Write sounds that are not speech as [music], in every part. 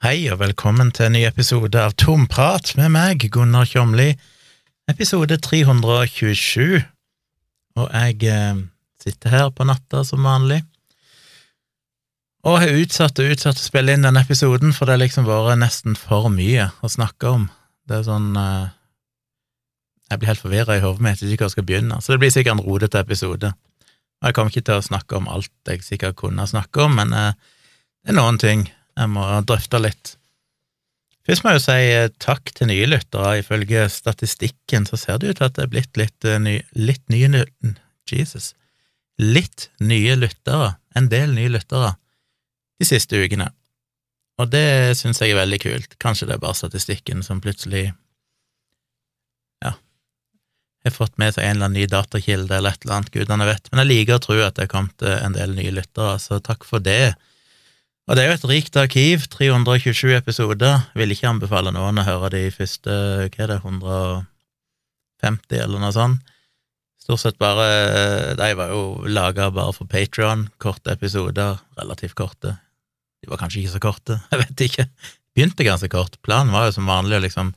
Hei og velkommen til en ny episode av Tomprat med meg, Gunnar Kjomli, episode 327. Og jeg eh, sitter her på natta som vanlig, og har utsatt og utsatt å spille inn den episoden, for det har liksom vært nesten for mye å snakke om. Det er sånn eh, Jeg blir helt forvirra i hodet mitt, ikke hvor jeg skal begynne, så det blir sikkert en rodete episode. Og jeg kommer ikke til å snakke om alt jeg sikkert kunne snakke om, men eh, det er noen ting jeg må drøfte litt. Først må jeg jo si eh, takk til nye lyttere. Ifølge statistikken så ser det ut til at det er blitt litt, eh, ny, litt nye Jesus. Litt nye lyttere. En del nye lyttere de siste ukene. Og det syns jeg er veldig kult. Kanskje det er bare statistikken som plutselig ja, har fått med seg en eller annen ny datakilde eller et eller annet, gudene vet. Men jeg liker å tro at det er kommet en del nye lyttere, så takk for det. Og det er jo et rikt arkiv, 327 episoder. Vil ikke anbefale noen å høre de første, hva er det, 150 eller noe sånt. Stort sett bare De var jo laga bare for Patrion. korte episoder, relativt korte. De var kanskje ikke så korte, [laughs] jeg vet ikke. Begynte ganske kort. Planen var jo som vanlig å liksom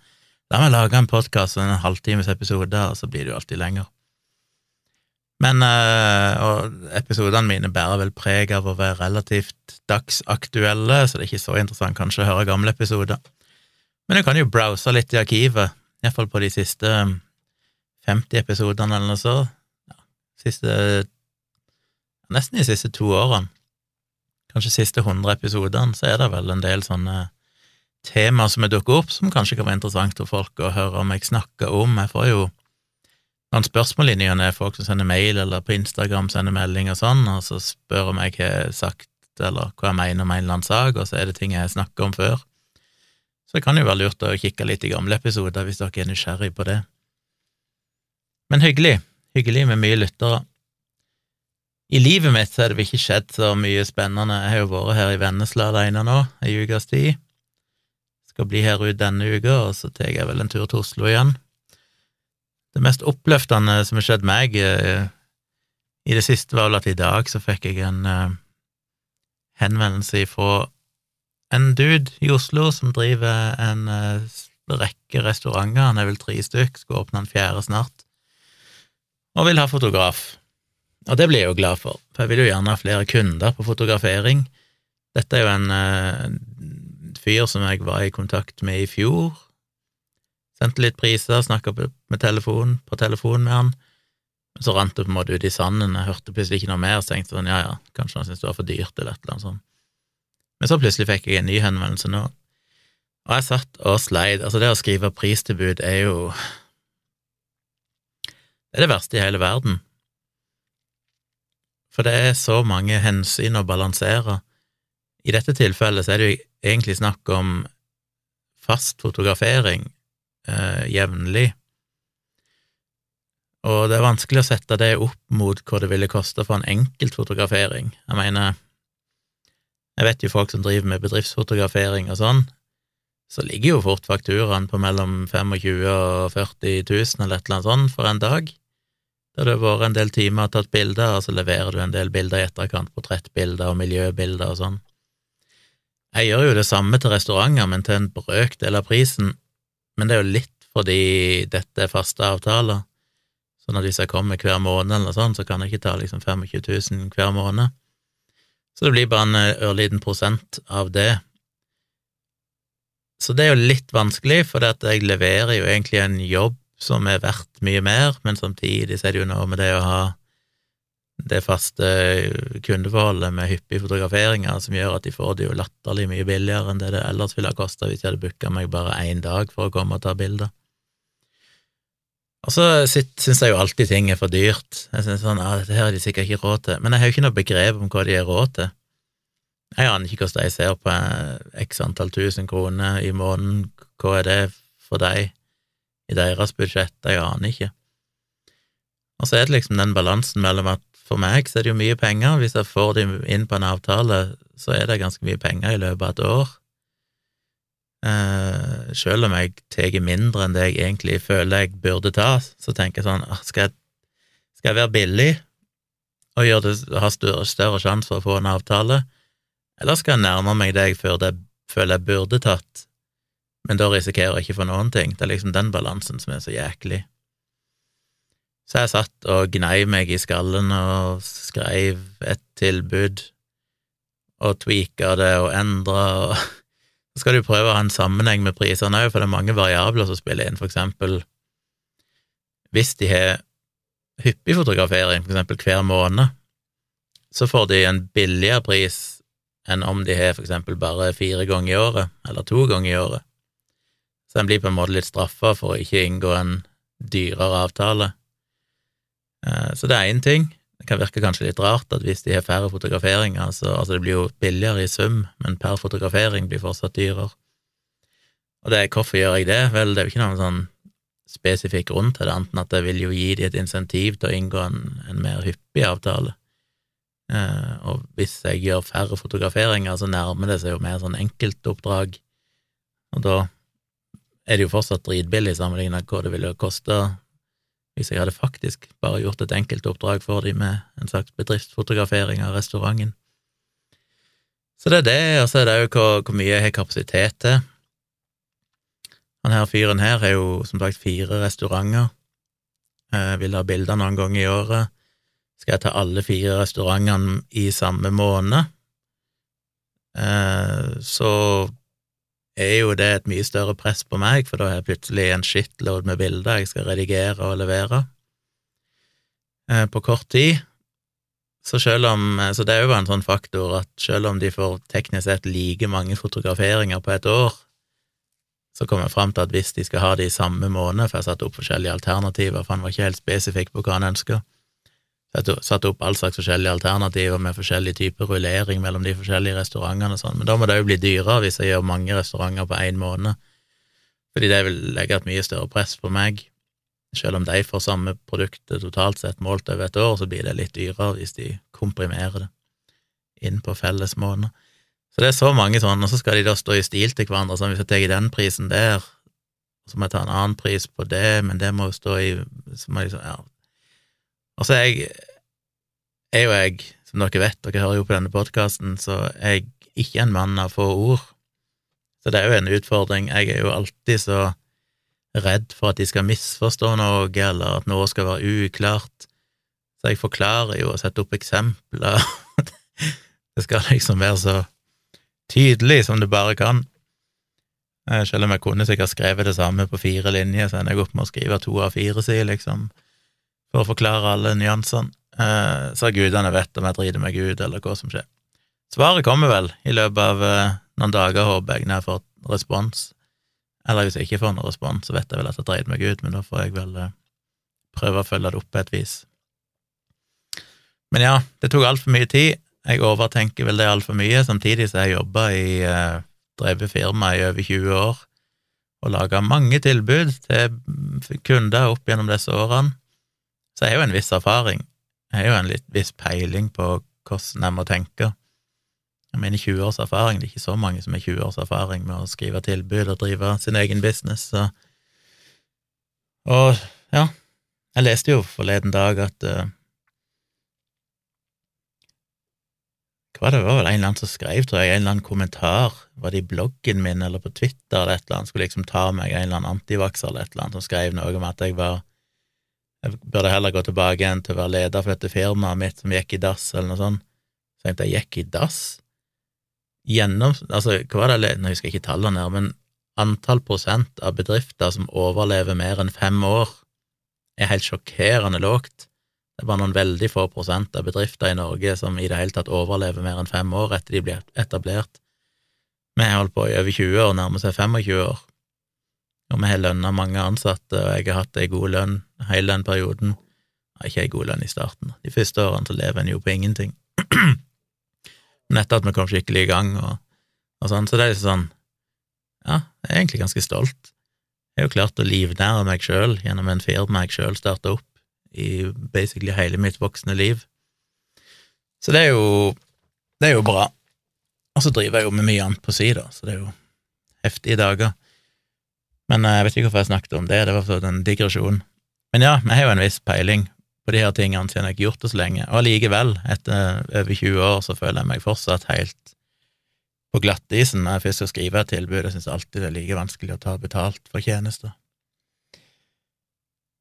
La meg lage en podkast og en halvtimes episode, og så blir det jo alltid lenger. Men øh, og episodene mine bærer vel preg av å være relativt dagsaktuelle, så det er ikke så interessant kanskje å høre gamle episoder. Men du kan jo browse litt i arkivet, iallfall på de siste 50 episodene eller noe så. Ja, siste Nesten de siste to årene. Kanskje siste 100 episodene, så er det vel en del sånne temaer som er dukket opp, som kanskje kan være interessant for folk å høre om jeg snakker om. Jeg får jo noen spørsmål i ny folk som sender mail eller på Instagram sender melding og sånn, og så spør om jeg har sagt eller hva jeg mener om en eller annen sak, og så er det ting jeg har snakket om før. Så det kan jo være lurt å kikke litt i gamle episoder hvis dere er nysgjerrig på det. Men hyggelig, hyggelig med mye lyttere. I livet mitt så har det ikke skjedd så mye spennende. Jeg har jo vært her i Vennesla alene nå, ei ukes tid. Skal bli her ut denne uka, og så tar jeg vel en tur til Oslo igjen. Det mest oppløftende som har skjedd meg eh, i det siste, var vel at i dag så fikk jeg en uh, henvendelse fra en dude i Oslo som driver en uh, rekke restauranter, han er vel tre stykk, skal åpne en fjerde snart, og vil ha fotograf. Og det blir jeg jo glad for, for jeg vil jo gjerne ha flere kunder på fotografering. Dette er jo en fyr som jeg var i kontakt med i fjor, Sendte litt priser, snakka med telefon, på telefon med han. Men så rant det på en måte ut i sanden, jeg hørte plutselig ikke noe mer, så tenkte sånn, ja ja, kanskje han syntes det var for dyrt, eller et eller annet sånt. Men så plutselig fikk jeg en ny henvendelse nå, og jeg satt og sleit. Altså, det å skrive pristilbud er jo Det er det verste i hele verden. For det er så mange hensyn å balansere. I dette tilfellet så er det jo egentlig snakk om fast fotografering, eh, jevnlig. Og det er vanskelig å sette det opp mot hva det ville koste for en enkeltfotografering. Jeg mener, jeg vet jo folk som driver med bedriftsfotografering og sånn, så ligger jo fort fakturaen på mellom 25 og 40 000 eller et eller annet sånt for en dag. Der det har vært en del timer og tatt bilder, og så leverer du en del bilder i etterkant, portrettbilder og miljøbilder og sånn. Jeg gjør jo det samme til restauranter, men til en brøkdel av prisen, men det er jo litt fordi dette er faste avtaler. Sånn at hvis jeg kommer hver måned eller sånt, så kan jeg ikke ta liksom 25 000 hver måned. Så det blir bare en eh, ørliten prosent av det. Så det er jo litt vanskelig, for jeg leverer jo egentlig en jobb som er verdt mye mer, men samtidig så er det jo noe med det å ha det faste kundeforholdet med hyppige fotograferinger som gjør at de får det jo latterlig mye billigere enn det det ellers ville ha kosta hvis jeg hadde booka meg bare én dag for å komme og ta bilder. Og så syns jeg jo alltid ting er for dyrt. Jeg synes sånn, ah, dette her har de sikkert ikke råd til. Men jeg har jo ikke noe begrep om hva de har råd til. Jeg aner ikke hvordan de ser på x antall tusen kroner i måneden. Hva er det for deg i deres budsjett? Jeg aner ikke. Og så er det liksom den balansen mellom at for meg så er det jo mye penger. Hvis jeg får dem inn på en avtale, så er det ganske mye penger i løpet av et år. Uh, selv om jeg tar mindre enn det jeg egentlig føler jeg burde ta, så tenker jeg sånn Skal jeg, skal jeg være billig og gjøre det, ha større, større sjanse for å få en avtale, eller skal jeg nærme meg det jeg føler jeg burde tatt, men da risikerer jeg ikke for noen ting. Det er liksom den balansen som er så jæklig. Så jeg satt og gnei meg i skallen og skrev et tilbud og tweaka det og endra og [laughs] Så skal du prøve å ha en sammenheng med prisene òg, for det er mange variabler som spiller inn, for eksempel hvis de har hyppig fotografering, for eksempel hver måned, så får de en billigere pris enn om de har for eksempel bare fire ganger i året, eller to ganger i året. Så en blir på en måte litt straffa for å ikke inngå en dyrere avtale. Eh, så det er én ting. Det kan virke kanskje litt rart at hvis de har færre fotograferinger, så altså det blir jo billigere i sum, men per fotografering blir fortsatt dyrere. Og det hvorfor gjør jeg det? Vel, det er jo ikke noen sånn spesifikk grunn til det, annet at det vil jo gi de et insentiv til å inngå en, en mer hyppig avtale. Eh, og hvis jeg gjør færre fotograferinger, så nærmer det seg jo mer sånn enkeltoppdrag, og da er det jo fortsatt dritbillig sammenlignet hva det ville koste hvis jeg hadde faktisk bare gjort et enkeltoppdrag for dem med en slags bedriftsfotografering av restauranten. Så det er det, og så er det jo hvor, hvor mye jeg har kapasitet til. Han her fyren her har jo som sagt fire restauranter. Jeg vil ha bilder noen ganger i året. Skal jeg ta alle fire restaurantene i samme måned, eh, så er jo det et mye større press på meg, for da har jeg plutselig en shitload med bilder jeg skal redigere og levere eh, på kort tid. Så om, eh, så det er jo en sånn faktor at selv om de får teknisk sett like mange fotograferinger på et år, så kommer jeg fram til at hvis de skal ha det i samme måned, for jeg satte opp forskjellige alternativer, for han var ikke helt spesifikk på hva han ønska, jeg satte opp all slags forskjellige alternativer med forskjellig type rullering mellom de forskjellige restaurantene og sånn, men da må det jo bli dyrere hvis jeg gjør mange restauranter på én måned, fordi det vil legge et mye større press på meg. Selv om de får samme produktet totalt sett målt over et år, så blir det litt dyrere hvis de komprimerer det inn på felles måneder. Så det er så mange sånne, og så skal de da stå i stil til hverandre, sånn hvis jeg tar den prisen der, så må jeg ta en annen pris på det, men det må jo stå i så må jeg, ja, og så er jeg, er jo jeg, som dere vet, dere hører jo på denne podkasten, så er jeg ikke en mann av få ord. Så det er jo en utfordring. Jeg er jo alltid så redd for at de skal misforstå noe, eller at noe skal være uklart. Så jeg forklarer jo og setter opp eksempler. [laughs] det skal liksom være så tydelig som det bare kan. Eh, selv om jeg kunne sikkert skrevet det samme på fire linjer, så ender jeg opp med å skrive to av fire sider, liksom for å forklare alle nyansene, eh, så gudene vet om jeg driter meg ut, eller hva som skjer. Svaret kommer vel i løpet av eh, noen dager, håper jeg, når jeg får respons. Eller hvis jeg ikke får noen respons, så vet jeg vel at jeg dreit meg ut, men da får jeg vel eh, prøve å følge det opp på et vis. Men ja, det tok altfor mye tid. Jeg overtenker vel det altfor mye, samtidig som jeg jobba i eh, drevet firma i over 20 år og laga mange tilbud til kunder opp gjennom disse årene. Så jeg har jo en viss erfaring. Jeg har jo en litt viss peiling på hvordan jeg må tenke. Jeg mener 20 års erfaring, det er ikke så mange som har 20 års erfaring med å skrive tilbud og drive sin egen business, så Og ja, jeg leste jo forleden dag at uh, Hva det var vel en eller annen som skrev, tror jeg, en eller annen kommentar, var det i bloggen min eller på Twitter eller et eller annet, skulle liksom ta meg en eller annen antivakser eller et eller annet, som skrev noe om at jeg var jeg burde heller gå tilbake igjen til å være leder for dette firmaet mitt som gikk i dass, eller noe sånt. Så jeg tenkte jeg gikk i dass? Gjennom Altså, hva var det Nå husker jeg ikke tallene her, men antall prosent av bedrifter som overlever mer enn fem år, er helt sjokkerende lågt. Det er bare noen veldig få prosent av bedrifter i Norge som i det hele tatt overlever mer enn fem år etter de blir etablert. Vi har holdt på i over 20 år, nærmer seg 25 år og vi har lønna mange ansatte, og jeg har hatt ei god lønn hele den perioden. Jeg har ikke ei god lønn i starten. De første årene så lever en jo på ingenting. [clears throat] Men etter at vi kom skikkelig i gang og, og sånn, så det er liksom sånn Ja, jeg er egentlig ganske stolt. Jeg har jo klart å livnære meg sjøl gjennom en firma jeg sjøl starta opp i basically hele mitt voksne liv. Så det er jo det er jo bra. Og så driver jeg jo med mye annet på si, da, så det er jo heftige dager. Men eh, jeg vet ikke hvorfor jeg snakket om det, det var for en digresjon. Men ja, vi har jo en viss peiling på de her tingene siden jeg har gjort det så lenge, og allikevel, etter over 20 år, så føler jeg meg fortsatt helt på glattisen når jeg først skal skrive et tilbud. Jeg syns alltid det er like vanskelig å ta betalt for tjenester.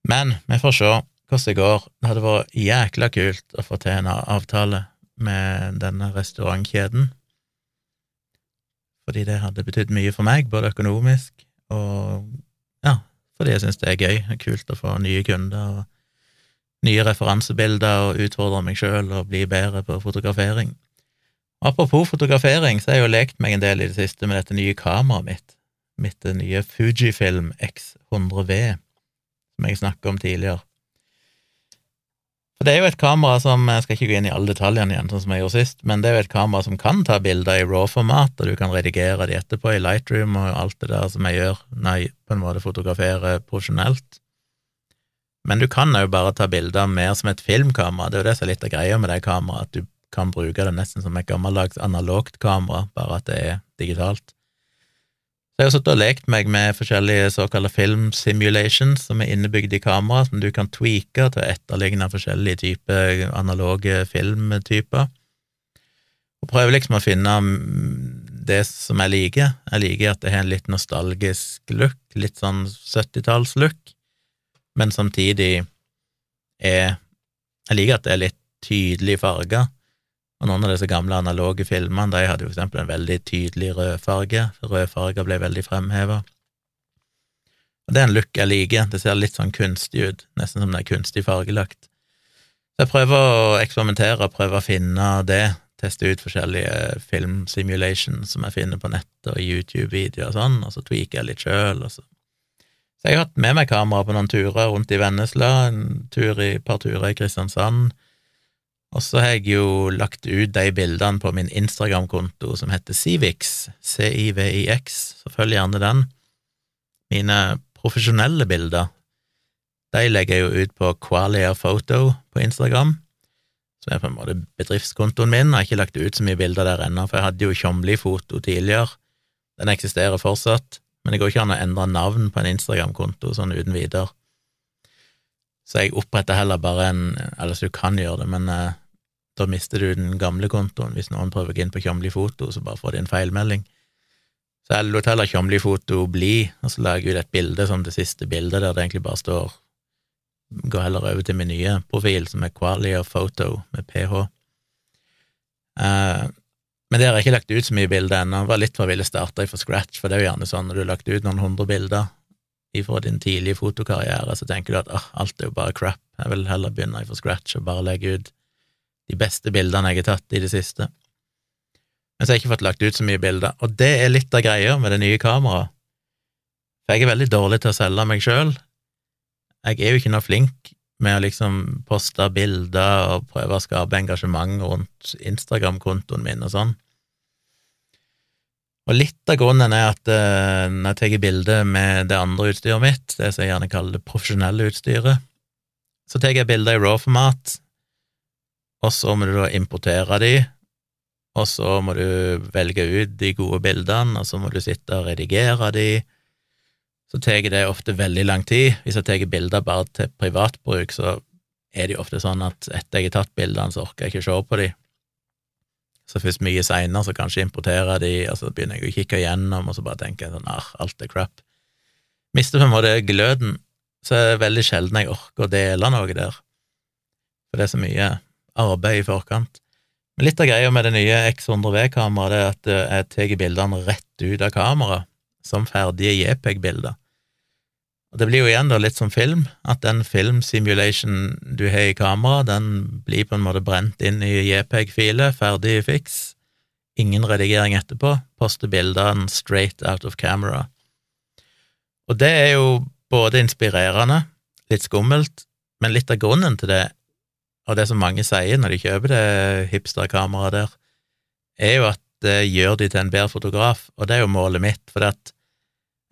Men vi får se hvordan det går. Det hadde vært jækla kult å få til en avtale med denne restaurantkjeden, fordi det hadde betydd mye for meg, både økonomisk og ja, fordi jeg syns det er gøy. Det kult å få nye kunder og nye referansebilder og utfordre meg sjøl og bli bedre på fotografering. Apropos fotografering, så har jeg jo lekt meg en del i det siste med dette nye kameraet mitt, mitt nye Fujifilm X100V, som jeg snakket om tidligere. For det er jo et kamera som Jeg skal ikke gå inn i alle detaljene igjen, sånn som jeg gjorde sist, men det er jo et kamera som kan ta bilder i raw-format, og du kan redigere de etterpå i Lightroom og alt det der som jeg gjør når jeg på en måte fotograferer profesjonelt. Men du kan jo bare ta bilder mer som et filmkamera, det er jo det som er litt av greia med det kameraet, at du kan bruke det nesten som et gammeldags analogt kamera, bare at det er digitalt. Jeg har sittet og lekt meg med forskjellige såkalte film simulations som er innebygd i kamera, som du kan tweake til å etterligne forskjellige typer analoge filmtyper. Og prøver liksom å finne det som jeg liker. Jeg liker at det har en litt nostalgisk look, litt sånn 70-tallslook, men samtidig er Jeg liker at det er litt tydelige farger. Og noen av disse gamle analoge filmene de hadde jo for eksempel en veldig tydelig rødfarge. Rødfarger ble veldig fremheva. Og det er en look jeg liker. Det ser litt sånn kunstig ut, nesten som det er kunstig fargelagt. Så jeg prøver å eksperimentere, prøver å finne det, teste ut forskjellige filmsimulations som jeg finner på nettet og YouTube-videoer og sånn, og så tweaker jeg litt sjøl, så Så jeg har hatt med meg kamera på noen turer rundt i Vennesla, en tur i, par turer i Kristiansand, og så har jeg jo lagt ut de bildene på min Instagram-konto som heter Civix, C-I-V-I-X, så følg gjerne den. Mine profesjonelle bilder, de legger jeg jo ut på Qualia Photo på Instagram, som er på en måte bedriftskontoen min. Jeg har ikke lagt ut så mye bilder der ennå, for jeg hadde jo Tjomli-foto tidligere. Den eksisterer fortsatt, men det går ikke an å endre navn på en Instagram-konto sånn uten videre. Så jeg oppretter heller bare en Eller så du kan gjøre det, men eh, da mister du den gamle kontoen hvis noen prøver å gå inn på Tjomli Foto, så bare får de en feilmelding. Så jeg lot heller Tjomli Foto bli, og så lager jeg ut et bilde som det siste bildet, der det egentlig bare står Gå heller over til min nye profil, som er Qualia Photo, med ph. Uh, men der har jeg ikke lagt ut så mye bilder ennå. Var litt for ville starte fra scratch, for det er jo gjerne sånn når du har lagt ut noen hundre bilder ifra din tidlige fotokarriere, så tenker du at oh, alt er jo bare crap, jeg vil heller begynne fra scratch og bare legge ut de beste bildene jeg har tatt i det siste. Men så har jeg ikke fått lagt ut så mye bilder, og det er litt av greia med det nye kameraet. For jeg er veldig dårlig til å selge meg sjøl. Jeg er jo ikke noe flink med å liksom poste bilder og prøve å skape engasjement rundt Instagram-kontoen min og sånn. Og litt av grunnen er at uh, når jeg tar bilder med det andre utstyret mitt, det som jeg gjerne kaller det profesjonelle utstyret, så tar jeg bilder i raw-format, og så må du da importere de, og så må du velge ut de gode bildene, og så må du sitte og redigere de. Så tar det ofte veldig lang tid. Hvis jeg tar bilder bare til privatbruk, så er det jo ofte sånn at etter jeg har tatt bildene, så orker jeg ikke se på de. Så først mye seinere så kanskje importerer de, og så begynner jeg å kikke igjennom, og så bare tenker jeg sånn ah, alt er crap. Mister på en måte gløden, så er det veldig sjelden jeg orker å dele noe der. For det er så mye arbeid i forkant. Men litt av greia med det nye X100V-kameraet er at eh, jeg tar bildene rett ut av kameraet, som ferdige JPEG-bilder. Og Det blir jo igjen da litt som film, at den film-simulation du har i kamera, den blir på en måte brent inn i JPEG-filer, ferdig fiks, ingen redigering etterpå, poster bildene straight out of camera. Og det er jo både inspirerende, litt skummelt, men litt av grunnen til det og det som mange sier når de kjøper det hipsterkameraet der, er jo at det gjør de til en bedre fotograf, og det er jo målet mitt, for at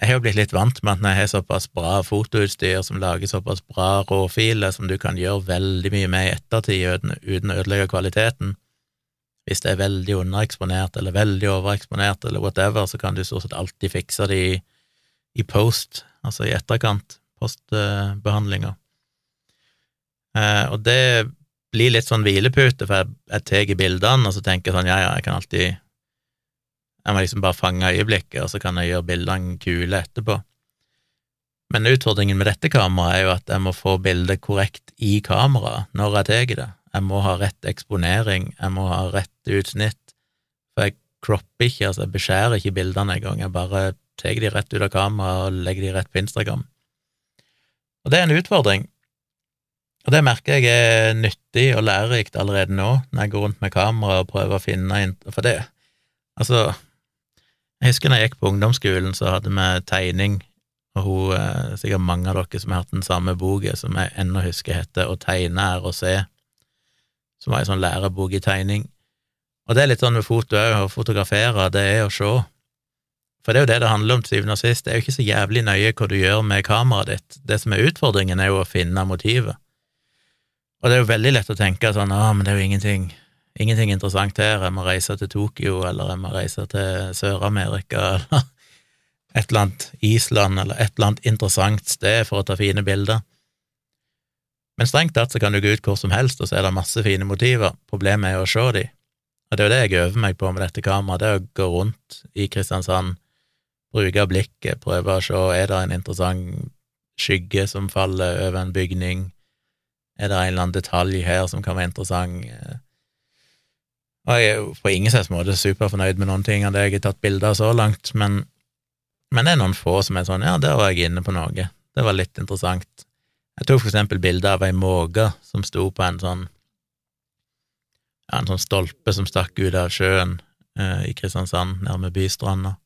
jeg har jo blitt litt vant med at når jeg har såpass bra fotoutstyr som lager såpass bra råfiler som du kan gjøre veldig mye med i ettertid uten å ødelegge kvaliteten, hvis det er veldig undereksponert eller veldig overeksponert eller whatever, så kan du stort sett alltid fikse det i, i post, altså i etterkant, postbehandlinga. Eh, og det blir litt sånn hvilepute, for jeg, jeg tar bildene, og så tenker jeg sånn, ja, ja, jeg kan alltid Jeg må liksom bare fange øyeblikket, og så kan jeg gjøre bildene kule etterpå. Men utfordringen med dette kameraet er jo at jeg må få bildet korrekt i kameraet når jeg tar det. Jeg må ha rett eksponering, jeg må ha rett utsnitt, for jeg cropper ikke, altså jeg beskjærer ikke bildene engang, jeg bare tar de rett ut av kameraet og legger de rett på Instagram. Og det er en utfordring, og det merker jeg er nyttig og lærerikt allerede nå, når jeg går rundt med kamera og prøver å finne For det, altså Jeg husker når jeg gikk på ungdomsskolen, så hadde vi tegning, og hun, eh, sikkert mange av dere som har hatt den samme boka, som jeg ennå husker heter Å tegne er å se, som var ei sånn lærebok i tegning. Og det er litt sånn med foto òg, å fotografere, det er å se. For det er jo det det handler om til syvende og sist, det er jo ikke så jævlig nøye hva du gjør med kameraet ditt, det som er utfordringen, er jo å finne motivet. Og det er jo veldig lett å tenke sånn, ah, men det er jo ingenting, ingenting interessant her, jeg må reise til Tokyo, eller jeg må reise til Sør-Amerika, [laughs] eller et eller annet Island, eller et eller annet interessant sted for å ta fine bilder. Men strengt tatt så kan du gå ut hvor som helst, og så er det masse fine motiver, problemet er å se de. Og det er jo det jeg øver meg på med dette kameraet, det er å gå rundt i Kristiansand, bruke blikket, prøve å se er det en interessant skygge som faller over en bygning, er det en eller annen detalj her som kan være interessant? Og jeg er jo på ingen slags måte superfornøyd med noen ting av det jeg har tatt bilder av så langt, men, men, det er noen få som er sånn ja, der var jeg inne på noe, det var litt interessant. Jeg tok for eksempel bilde av ei måke som sto på en sånn ja, en sånn stolpe som stakk ut av sjøen eh, i Kristiansand, nærme bystranda.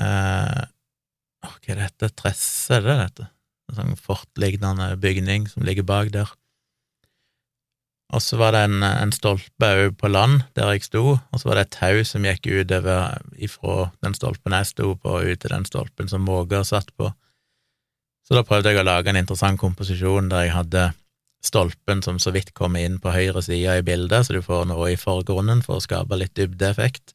Eh, hva er dette? Tresse, er det dette? En sånn fortlignende bygning som ligger bak der. Og så var det en, en stolpe òg på land der jeg sto, og så var det et tau som gikk utover ifra den stolpen jeg sto på, og ut til den stolpen som Måga satt på. Så da prøvde jeg å lage en interessant komposisjon der jeg hadde stolpen som så vidt kommer inn på høyre side i bildet, så du får noe i forgrunnen for å skape litt dybdeeffekt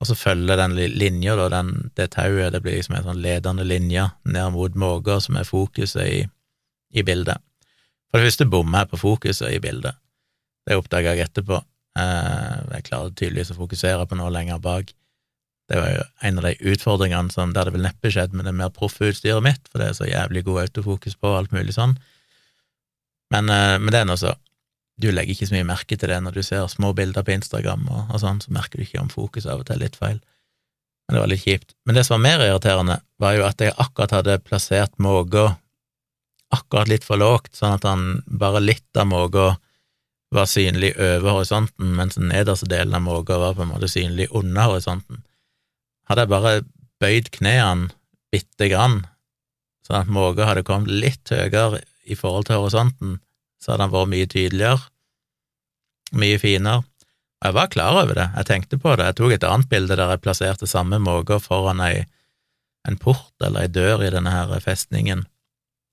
og så følger den linja, da, den, det tauet, det blir liksom en sånn ledende linje ned mot måka, som er fokuset i, i bildet. For det første bommer jeg på fokuset i bildet. Det oppdaga jeg etterpå. Eh, jeg klarer tydeligvis å fokusere på noe lenger bak. Det var jo en av de utfordringene som det vel neppe skjedd med det mer proffe utstyret mitt, for det er så jævlig god autofokus på alt mulig sånn. Men, eh, men det er nå så du legger ikke så mye merke til det når du ser små bilder på Instagram og, og sånn, så merker du ikke om fokuset av og til er litt feil. Men det var litt kjipt. Men det som var mer irriterende, var jo at jeg akkurat hadde plassert måka akkurat litt for lågt, sånn at han bare litt av måka var synlig over horisonten, mens den nederste delen av måka var på en måte synlig under horisonten. Hadde jeg bare bøyd knærne bitte grann, sånn at måka hadde kommet litt høyere i forhold til horisonten, så hadde han vært mye tydeligere, mye finere. Og jeg var klar over det, jeg tenkte på det. Jeg tok et annet bilde der jeg plasserte samme måke foran ei, en port eller ei dør i denne her festningen,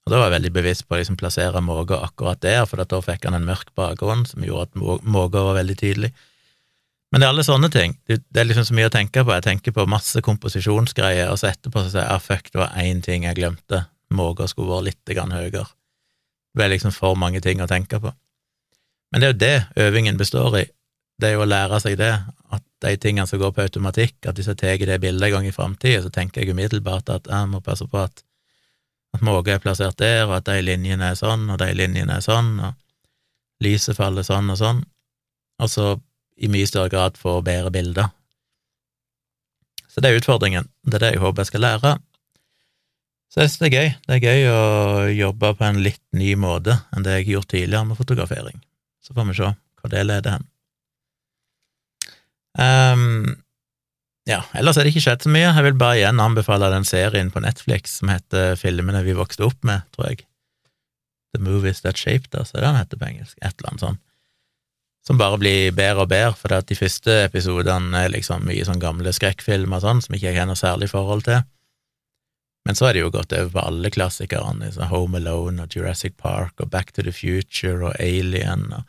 og da var jeg veldig bevisst på å liksom plassere måka akkurat der, for da fikk han en mørk bakgrunn som gjorde at måka var veldig tydelig. Men det er alle sånne ting. Det, er liksom så mye å tenke på. Jeg tenker på masse komposisjonsgreier, og så etterpå så sier jeg ah, fuck, det var én ting jeg glemte. Måka skulle vært litt grann høyere. Det er liksom for mange ting å tenke på. Men det er jo det øvingen består i, det er jo å lære seg det, at de tingene som går på automatikk, at hvis jeg tar det bildet en gang i framtida, så tenker jeg umiddelbart at jeg må passe på at, at måke er plassert der, og at de linjene er sånn, og de linjene er sånn, og lyset faller sånn og sånn, og så i mye større grad få bedre bilder. Så det er utfordringen, det er det jeg håper jeg skal lære, så jeg synes det er gøy. Det er gøy å jobbe på en litt ny måte enn det jeg har gjort tidligere med fotografering. Så får vi se hva det leder hen. Um, ja, ellers er det ikke skjedd så mye. Jeg vil bare igjen anbefale den serien på Netflix som heter Filmene vi vokste opp med, tror jeg. The Movies That Shaped Us, er det den heter på engelsk? Et eller annet sånt. Som bare blir bedre og bedre, for de første episodene er liksom mye sånn gamle skrekkfilmer og sånn, som ikke jeg har noe særlig forhold til. Men så er det jo gått over på alle klassikerne, så Home Alone og Jurassic Park og Back to the Future og Alien og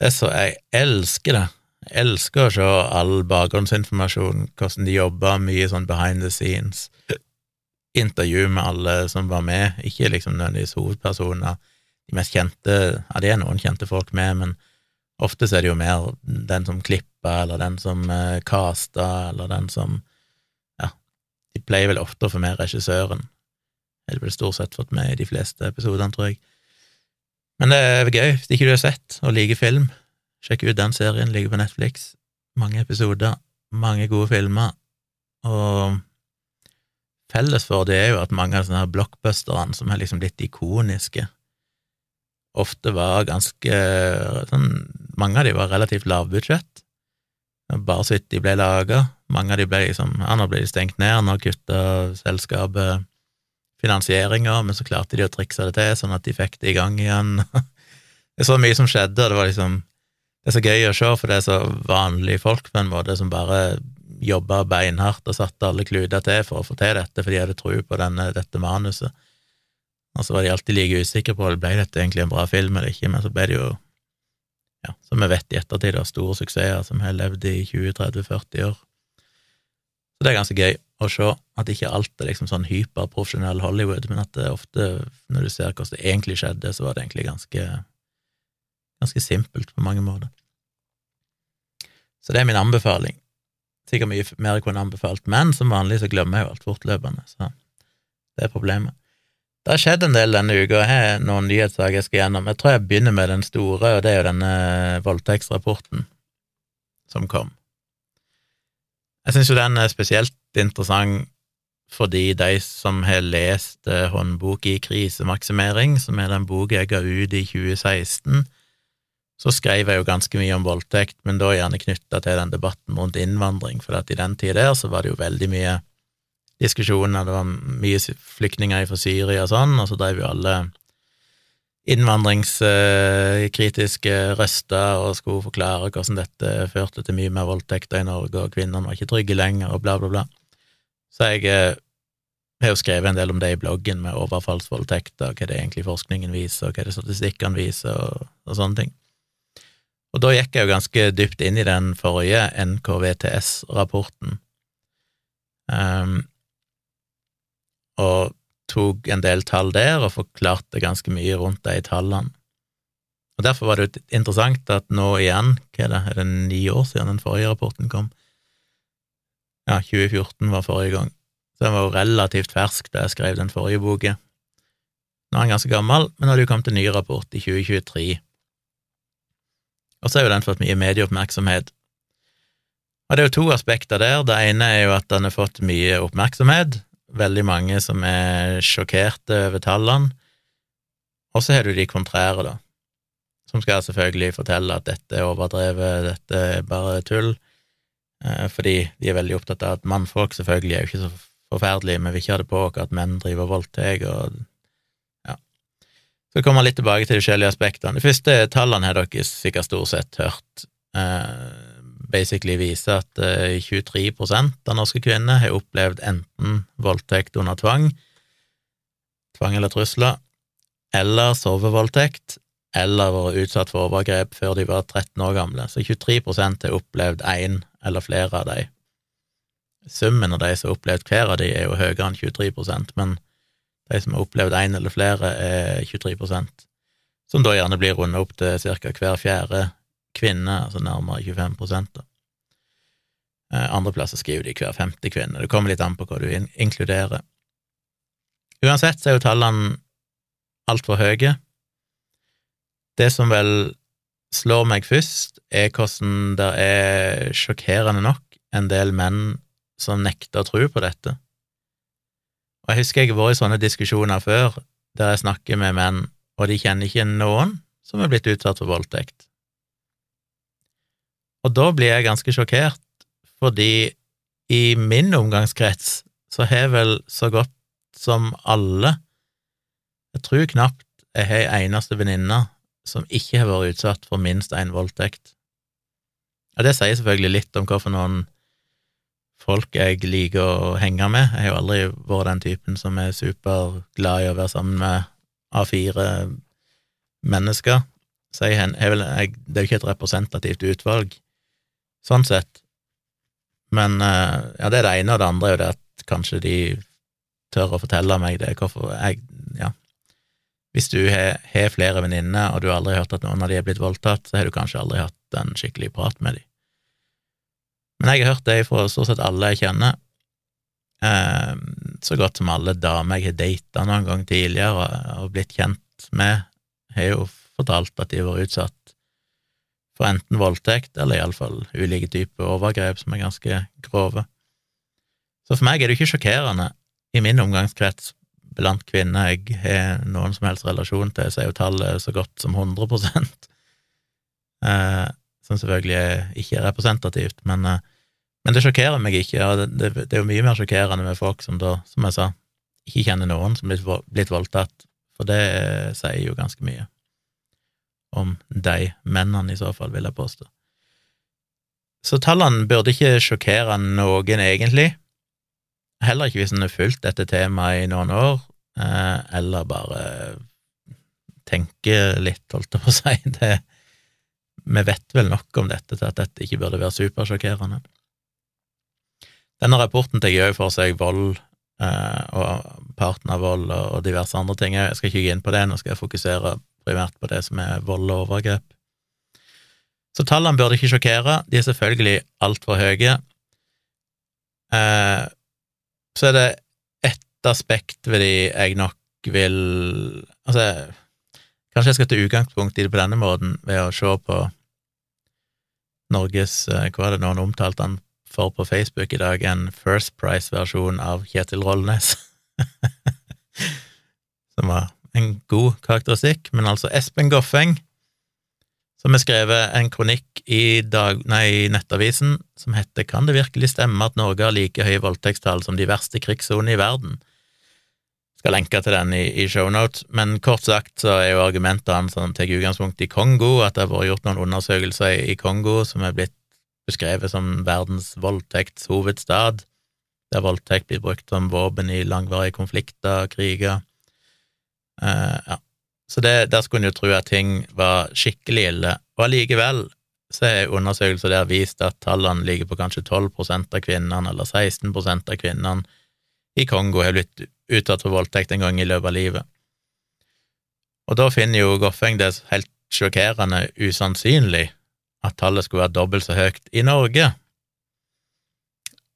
Det er så Jeg elsker det. Jeg elsker å se all bakgrunnsinformasjon, hvordan de jobber, mye sånn behind the scenes. Intervju med alle som var med, ikke liksom nødvendigvis hovedpersoner. De mest kjente Ja, det er noen kjente folk med, men Ofte er det jo mer den som klipper, eller den som uh, caster, eller den som de pleier vel ofte å få med regissøren. Det er vel stort sett fått med i de fleste episodene, tror jeg. Men det er gøy. Hvis ikke du har sett og liker film, sjekk ut den serien. Ligger på Netflix. Mange episoder, mange gode filmer, og felles for det er jo at mange av sånne blockbusterne som er liksom litt ikoniske, ofte var ganske sånn Mange av de var relativt lavbudsjett, bare vidt de ble laga. Mange av de ble liksom Ja, nå ble de stengt ned, nå kutta selskapet finansieringa, men så klarte de å trikse det til, sånn at de fikk det i gang igjen. [laughs] det er så mye som skjedde, og det var liksom Det er så gøy å se, for det er så vanlige folk, på en måte, som bare jobba beinhardt og satte alle kluter til for å få til dette, for de hadde tro på denne, dette manuset. Og så var de alltid like usikre på ble dette egentlig en bra film eller ikke, men så ble det jo, ja, som vi vet i ettertid, har store suksesser som har levd i 20-30-40 år. Så det er ganske gøy å se at ikke alt er liksom sånn hyperprofesjonell Hollywood, men at det ofte, når du ser hvordan det egentlig skjedde, så var det egentlig ganske, ganske simpelt på mange måter. Så det er min anbefaling. Sikkert mye mer jeg kunne anbefalt, men som vanlig så glemmer jeg jo alt fortløpende, så det er problemet. Det har skjedd en del denne uka, jeg har noen nyhetssaker jeg skal gjennom. Jeg tror jeg begynner med den store, og det er jo denne voldtektsrapporten som kom. Jeg syns jo den er spesielt interessant fordi de som har lest eh, håndbok i krisemaksimering, som er den boka jeg ga ut i 2016, så skrev jeg jo ganske mye om voldtekt, men da gjerne knytta til den debatten rundt innvandring, for at i den tida der så var det jo veldig mye diskusjoner, det var mye flyktninger fra Syria og sånn, og så drev jo alle innvandringskritiske røster og skulle forklare hvordan dette førte til mye mer voldtekter i Norge, og kvinnene var ikke trygge lenger, og bla, bla, bla. Så jeg eh, har jo skrevet en del om det i bloggen, med overfallsvoldtekter, hva det egentlig forskningen viser, og hva det statistikkene viser, og, og sånne ting. Og da gikk jeg jo ganske dypt inn i den forrige NKVTS-rapporten. Um, og tok en del tall der og forklarte ganske mye rundt de tallene. Og Derfor var det interessant at nå igjen, hva er det, er det ni år siden den forrige rapporten kom? Ja, 2014 var forrige gang, så den var jo relativt fersk da jeg skrev den forrige boka. Nå er den ganske gammel, men nå har det jo kommet en ny rapport i 2023. Og så har jo den fått mye medieoppmerksomhet. Og det er jo to aspekter der. Det ene er jo at den har fått mye oppmerksomhet, veldig mange som er sjokkerte over tallene. Og så har du de kontrære, da, som skal selvfølgelig fortelle at dette er overdrevet, dette er bare tull, eh, fordi de er veldig opptatt av at mannfolk selvfølgelig er jo ikke så forferdelige, vi vil ikke ha det på oss at menn driver voldtekt og ja. Så kommer vi litt tilbake til de forskjellige aspektene. De første tallene har dere sikkert stort sett hørt. Eh, basically viser at uh, 23 av norske kvinner har opplevd enten voldtekt under tvang, tvang eller trusler, eller sovevoldtekt, eller vært utsatt for overgrep før de var 13 år gamle. Så 23% har opplevd én eller flere av de. Summen av de som har opplevd hver av de, er jo høyere enn 23% men de som har opplevd én eller flere, er 23% som da gjerne blir rundet opp til ca. hver fjerde kvinner, altså nærmere 25 da. Eh, andre plasser skriver de hver femte kvinne. Det kommer litt an på hva du in inkluderer. Uansett så er jo tallene altfor høye. Det som vel slår meg først, er hvordan det er sjokkerende nok en del menn som nekter å tro på dette. Og Jeg husker jeg har vært i sånne diskusjoner før, der jeg snakker med menn, og de kjenner ikke noen som er blitt utsatt for voldtekt. Og da blir jeg ganske sjokkert, fordi i min omgangskrets så har vel så godt som alle Jeg tror knapt jeg har ei eneste venninne som ikke har vært utsatt for minst én voldtekt. Og det sier selvfølgelig litt om hva for noen folk jeg liker å henge med. Jeg har jo aldri vært den typen som er superglad i å være sammen med A4 mennesker. Så jeg, jeg, jeg, det er jo ikke et representativt utvalg, sånn sett. Men eh, ja, det er det ene, og det andre er jo det at kanskje de tør å fortelle meg det, hvorfor jeg Ja. Hvis du har, flere venninner, og du har aldri hørt at noen av de er blitt voldtatt, så har du kanskje aldri hatt en skikkelig prat med dem. Men jeg har hørt det fra stort sett alle jeg kjenner, eh, så godt som alle damer jeg har data noen gang tidligere og blitt kjent med, har jo fortalt at de har vært utsatt for enten voldtekt eller iallfall ulike typer overgrep som er ganske grove. Så for meg er det ikke sjokkerende. I min omgangskrets blant kvinner jeg har noen som helst relasjon til, så er jo tallet så godt som 100 [laughs] eh, Som selvfølgelig ikke er representativt, men, eh, men det sjokkerer meg ikke. og det, det, det, er jo mye mer sjokkerende med folk som da, som jeg sa, ikke kjenner noen som er blitt voldtatt, for det sier jo ganske mye om de mennene, i så fall, vil jeg påstå. Så tallene burde ikke sjokkere noen, egentlig. Heller ikke hvis en har fulgt dette temaet i noen år, eh, eller bare tenker litt, holdt jeg på å si. [laughs] Det, vi vet vel nok om dette til at dette ikke burde være supersjokkerende. Denne rapporten tar òg for seg vold eh, og partnervold og diverse andre ting. Jeg skal ikke gå inn på det, nå skal jeg fokusere primært på det som er vold og overgrep. Så tallene burde ikke sjokkere, de er selvfølgelig altfor høye. Eh, så er det ett aspekt ved de jeg nok vil Altså, kanskje jeg skal ta utgangspunkt i det på denne måten ved å se på Norges eh, Hva er det noen omtalte han for på Facebook i dag? En First Price-versjon av Kjetil Rollnes. [laughs] Som var en god karakteristikk, men altså Espen Goffeng, som har skrevet en kronikk i, dag, nei, Nettavisen som heter Kan det virkelig stemme at Norge har like høye voldtektstall som de verste krigssonene i verden? skal lenke til den i, i shownotes, men kort sagt så er jo argumentet hans som tar utgangspunkt i Kongo, at det har vært gjort noen undersøkelser i, i Kongo som er blitt beskrevet som verdens voldtektshovedstad, der voldtekt blir brukt som våpen i langvarige konflikter og kriger. Uh, ja. Så det, der skulle en jo tro at ting var skikkelig ille, og allikevel så er undersøkelser der vist at tallene ligger på kanskje 12 av kvinnene, eller 16 av kvinnene i Kongo har blitt utsatt for voldtekt en gang i løpet av livet. Og da finner jo Goffeng det helt sjokkerende usannsynlig at tallet skulle være dobbelt så høyt i Norge,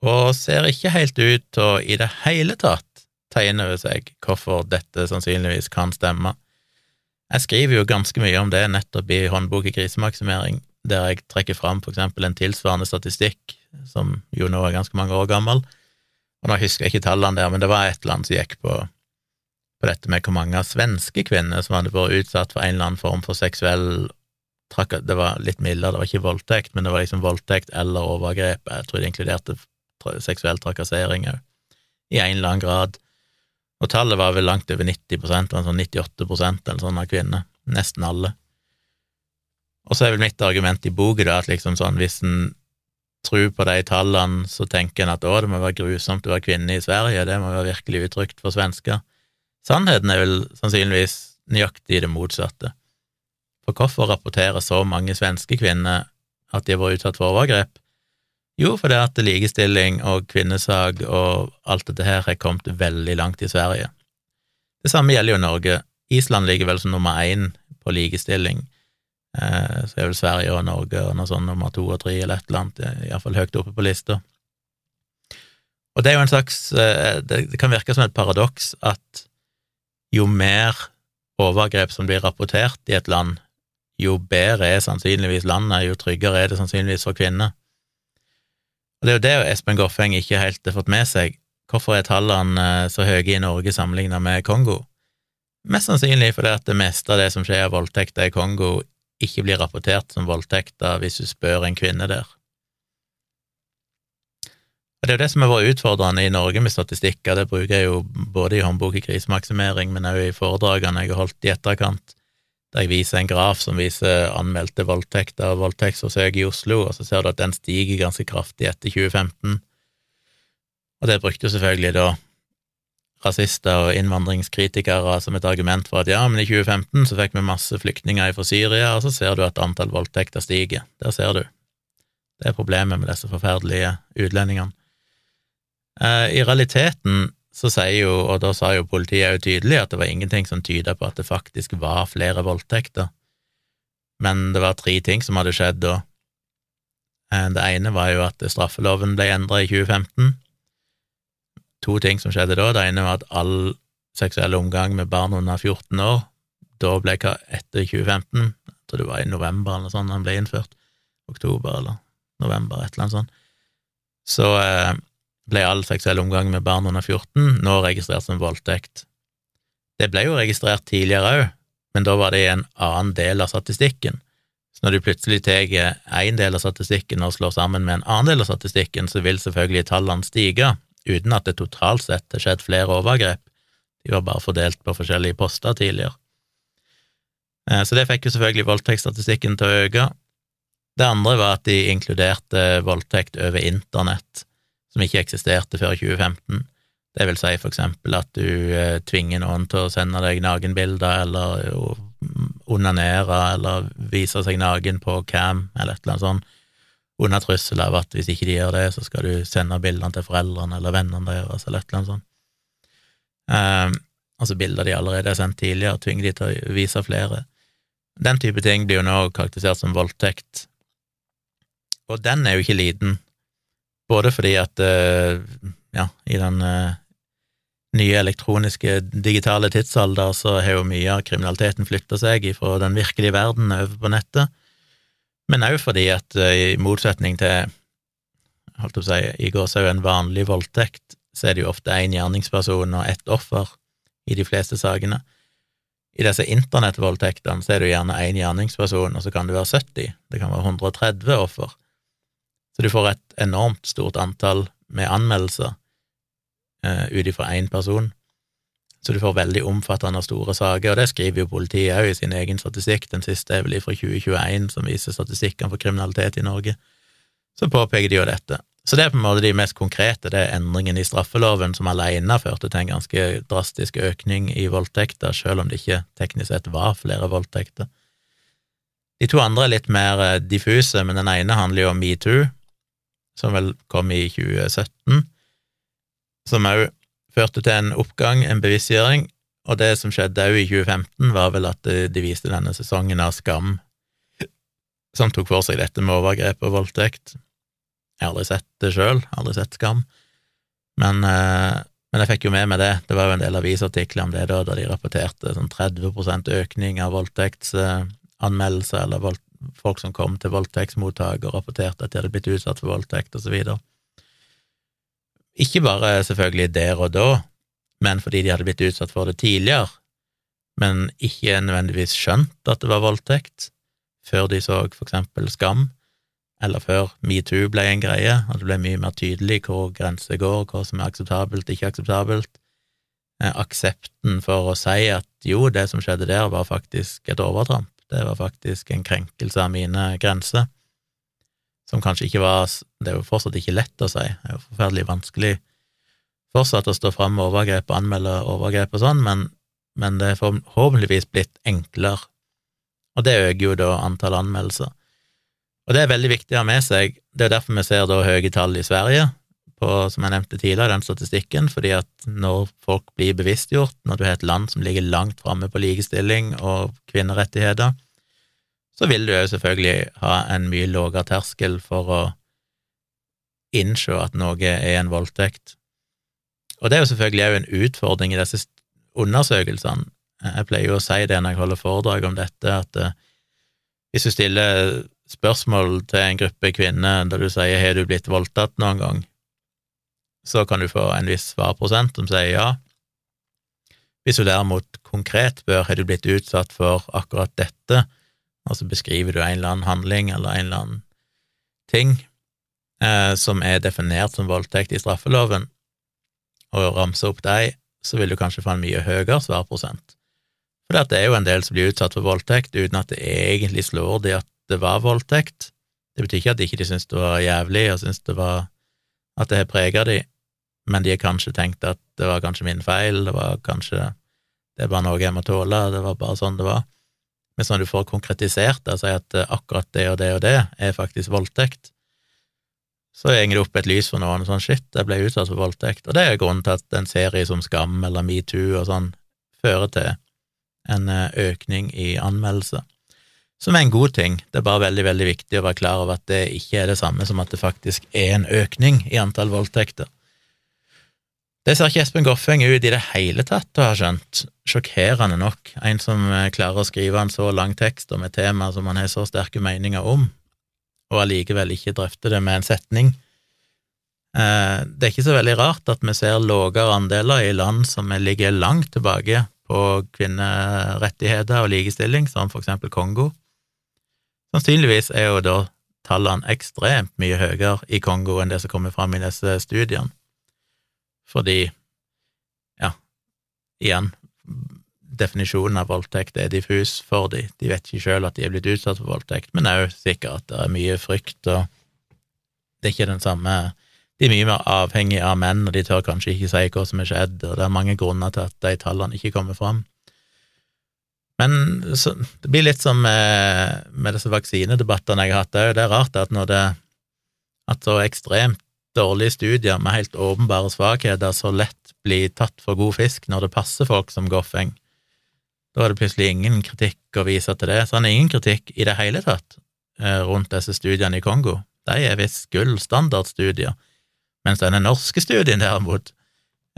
og ser ikke helt ut til i det hele tatt ta inn over seg hvorfor dette sannsynligvis kan stemme. Jeg skriver jo ganske mye om det nettopp i håndbok i krisemaksimering, der jeg trekker fram for eksempel en tilsvarende statistikk, som jo nå er ganske mange år gammel, og nå husker jeg ikke tallene der, men det var et eller annet som gikk på, på dette med hvor mange svenske kvinner som hadde vært utsatt for en eller annen form for seksuell trakk, Det var litt mildere, det var ikke voldtekt, men det var liksom voldtekt eller overgrep, jeg tror det inkluderte seksuell trakassering òg, i en eller annen grad. Og tallet var vel langt over 90% sånn 98% eller sånn av kvinner. Nesten alle. Og så er vel mitt argument i boka at liksom sånn, hvis en tror på de tallene, så tenker en at å, det må være grusomt å være kvinne i Sverige, det må være virkelig utrygt for svensker. Sannheten er vel sannsynligvis nøyaktig det motsatte. For hvorfor rapporterer så mange svenske kvinner at de har vært utsatt for overgrep? Jo, fordi at likestilling og kvinnesak og alt dette her har kommet veldig langt i Sverige. Det samme gjelder jo Norge. Island ligger vel som nummer én på likestilling. Eh, så er vel Sverige og Norge og noe sånn nummer to og tre eller et eller annet, iallfall høyt oppe på lista. Og det er jo en slags eh, Det kan virke som et paradoks at jo mer overgrep som blir rapportert i et land, jo bedre er sannsynligvis landet, jo tryggere er det sannsynligvis for kvinner. Og det er jo det Espen Goffeng ikke helt har fått med seg. Hvorfor er tallene eh, så høye i Norge sammenlignet med Kongo? Mest sannsynlig fordi at det meste av det som skjer av voldtekter i Kongo, ikke blir rapportert som voldtekter hvis du spør en kvinne der. Og Det er jo det som har vært utfordrende i Norge med statistikker, det bruker jeg jo både i håndbok i krisemaksimering, men også i foredragene jeg har holdt i etterkant der jeg viser en graf som viser anmeldte voldtekter og voldtektsforsøk i Oslo, og så ser du at den stiger ganske kraftig etter 2015. Og det brukte jo selvfølgelig da rasister og innvandringskritikere som et argument for at ja, men i 2015 så fikk vi masse flyktninger fra Syria, og så ser du at antall voldtekter stiger. Der ser du. Det er problemet med disse forferdelige utlendingene. Eh, I realiteten så sier jo, og da sa jo politiet jo tydelig at det var ingenting som tyda på at det faktisk var flere voldtekter, men det var tre ting som hadde skjedd da. Eh, det ene var jo at straffeloven ble endra i 2015. To ting som skjedde da. Det ene var at all seksuell omgang med barn under 14 år da ble etter 2015, jeg tror det var i november eller noe sånt den ble innført, oktober eller november, et eller annet sånt, så eh, ble all seksuell omgang med barn under 14 nå registrert som voldtekt. Det ble jo registrert tidligere òg, men da var det i en annen del av statistikken. Så når du plutselig tar én del av statistikken og slår sammen med en annen del av statistikken, så vil selvfølgelig tallene stige, uten at det totalt sett har skjedd flere overgrep. De var bare fordelt på forskjellige poster tidligere. Eh, så det fikk jo selvfølgelig voldtektsstatistikken til å øke. Det andre var at de inkluderte voldtekt over internett, som ikke eksisterte før 2015. Det vil si for eksempel at du eh, tvinger noen til å sende deg nakenbilder, eller onanere, eller vise seg naken på cam, eller et eller annet sånt, under trussel av at hvis ikke de gjør det, så skal du sende bildene til foreldrene eller vennene deres, eller et eller annet sånt. Um, altså bilder de allerede har sendt tidligere, tvinger de til å vise flere. Den type ting blir jo nå karakterisert som voldtekt, og den er jo ikke liten, både fordi at uh, ja, i den uh, nye elektroniske, digitale tidsalder, så har jo mye av kriminaliteten flytta seg fra den virkelige verden over på nettet, men òg fordi at eh, i motsetning til holdt å si, i gåsehud en vanlig voldtekt, så er det jo ofte én gjerningsperson og ett offer i de fleste sakene. I disse internettvoldtektene så er det jo gjerne én gjerningsperson, og så kan det være 70, det kan være 130 offer. Så du får et enormt stort antall med anmeldelser eh, ut ifra én person. Så du får veldig omfattende og store saker, og det skriver jo politiet òg i sin egen statistikk. Den siste er vel fra 2021, som viser statistikken for kriminalitet i Norge. Så påpeker de jo dette. Så det er på en måte de mest konkrete, det er endringen i straffeloven som alene førte til en ganske drastisk økning i voldtekter, selv om det ikke teknisk sett var flere voldtekter. De to andre er litt mer diffuse, men den ene handler jo om metoo, som vel kom i 2017 som òg førte til en oppgang, en bevisstgjøring, og det som skjedde òg i 2015, var vel at de viste denne sesongen av Skam, som tok for seg dette med overgrep og voldtekt. Jeg har aldri sett det sjøl, aldri sett Skam, men, eh, men, jeg fikk jo med meg det. Det var jo en del avisartikler om det da, da de rapporterte sånn 30% økning av voldtektsanmeldelser, eller vold, folk som kom til voldtektsmottak og rapporterte at de hadde blitt utsatt for voldtekt, videre. Ikke bare selvfølgelig der og da, men fordi de hadde blitt utsatt for det tidligere, men ikke nødvendigvis skjønt at det var voldtekt, før de så for eksempel Skam, eller før metoo ble en greie, at det ble mye mer tydelig hvor grenser går, hva som er akseptabelt, ikke akseptabelt. Eh, aksepten for å si at jo, det som skjedde der, var faktisk et overtramp, det var faktisk en krenkelse av mine grenser som kanskje ikke var Det er jo fortsatt ikke lett å si, det er jo forferdelig vanskelig fortsatt å stå fram med overgrep og anmelde overgrep og sånn, men, men det er forhåpentligvis blitt enklere, og det øker jo da antall anmeldelser. Og det er veldig viktig å ha med seg, det er derfor vi ser da høye tall i Sverige, på, som jeg nevnte tidligere, den statistikken, fordi at når folk blir bevisstgjort, når du har et land som ligger langt framme på likestilling og kvinnerettigheter, så vil du jo selvfølgelig ha en mye lavere terskel for å innse at noe er en voldtekt. Og det er jo selvfølgelig òg en utfordring i disse undersøkelsene. Jeg pleier jo å si det når jeg holder foredrag om dette, at uh, hvis du stiller spørsmål til en gruppe kvinner der du sier 'har du blitt voldtatt noen gang', så kan du få en viss svarprosent som sier ja. Hvis du derimot konkret spør 'har du blitt utsatt for akkurat dette', og så beskriver du en eller annen handling eller en eller annen ting eh, som er definert som voldtekt i straffeloven, og ramser opp deg, så vil du kanskje få en mye høyere svarprosent. For det er jo en del som blir utsatt for voldtekt uten at det egentlig slår de at det var voldtekt. Det betyr ikke at de ikke syns det var jævlig og syns det var at det har prega de, men de har kanskje tenkt at det var kanskje min feil, det var kanskje det er bare noe jeg må tåle, det var bare sånn det var. Men når du får konkretisert det og at eh, akkurat det og det og det er faktisk voldtekt, så henger det opp et lys for noen, sånn shit, jeg ble utsatt for voldtekt. Og det er grunnen til at en serie som Skam eller Metoo og sånn fører til en eh, økning i anmeldelser. Som er en god ting, det er bare veldig, veldig viktig å være klar over at det ikke er det samme som at det faktisk er en økning i antall voldtekter. Det ser ikke Espen Goffeng ut i det hele tatt å ha skjønt, sjokkerende nok, en som eh, klarer å skrive en så lang tekst om et tema som han har så sterke meninger om, og allikevel ikke drøfter det med en setning. Eh, det er ikke så veldig rart at vi ser lavere andeler i land som ligger langt tilbake på kvinnerettigheter og likestilling, som for eksempel Kongo. Sannsynligvis er jo da tallene ekstremt mye høyere i Kongo enn det som kommer fram i disse studiene, fordi, ja, igjen, definisjonen av voldtekt er diffus for dem. De vet ikke sjøl at de er blitt utsatt for voldtekt, men òg sikkert at det er mye frykt, og det er ikke den samme De er mye mer avhengige av menn, og de tør kanskje ikke si hva som er skjedd, og det er mange grunner til at de tallene ikke kommer fram. Men så, det blir litt som med, med disse vaksinedebattene jeg har hatt òg. Det er rart at når det at så ekstremt dårlige studier med helt åpenbare svakheter så lett blir tatt for god fisk når det passer folk som Goffeng, da er det plutselig ingen kritikk å vise til det. Så han har ingen kritikk i det hele tatt eh, rundt disse studiene i Kongo. De er visst gullstandardstudier, mens denne norske studien derimot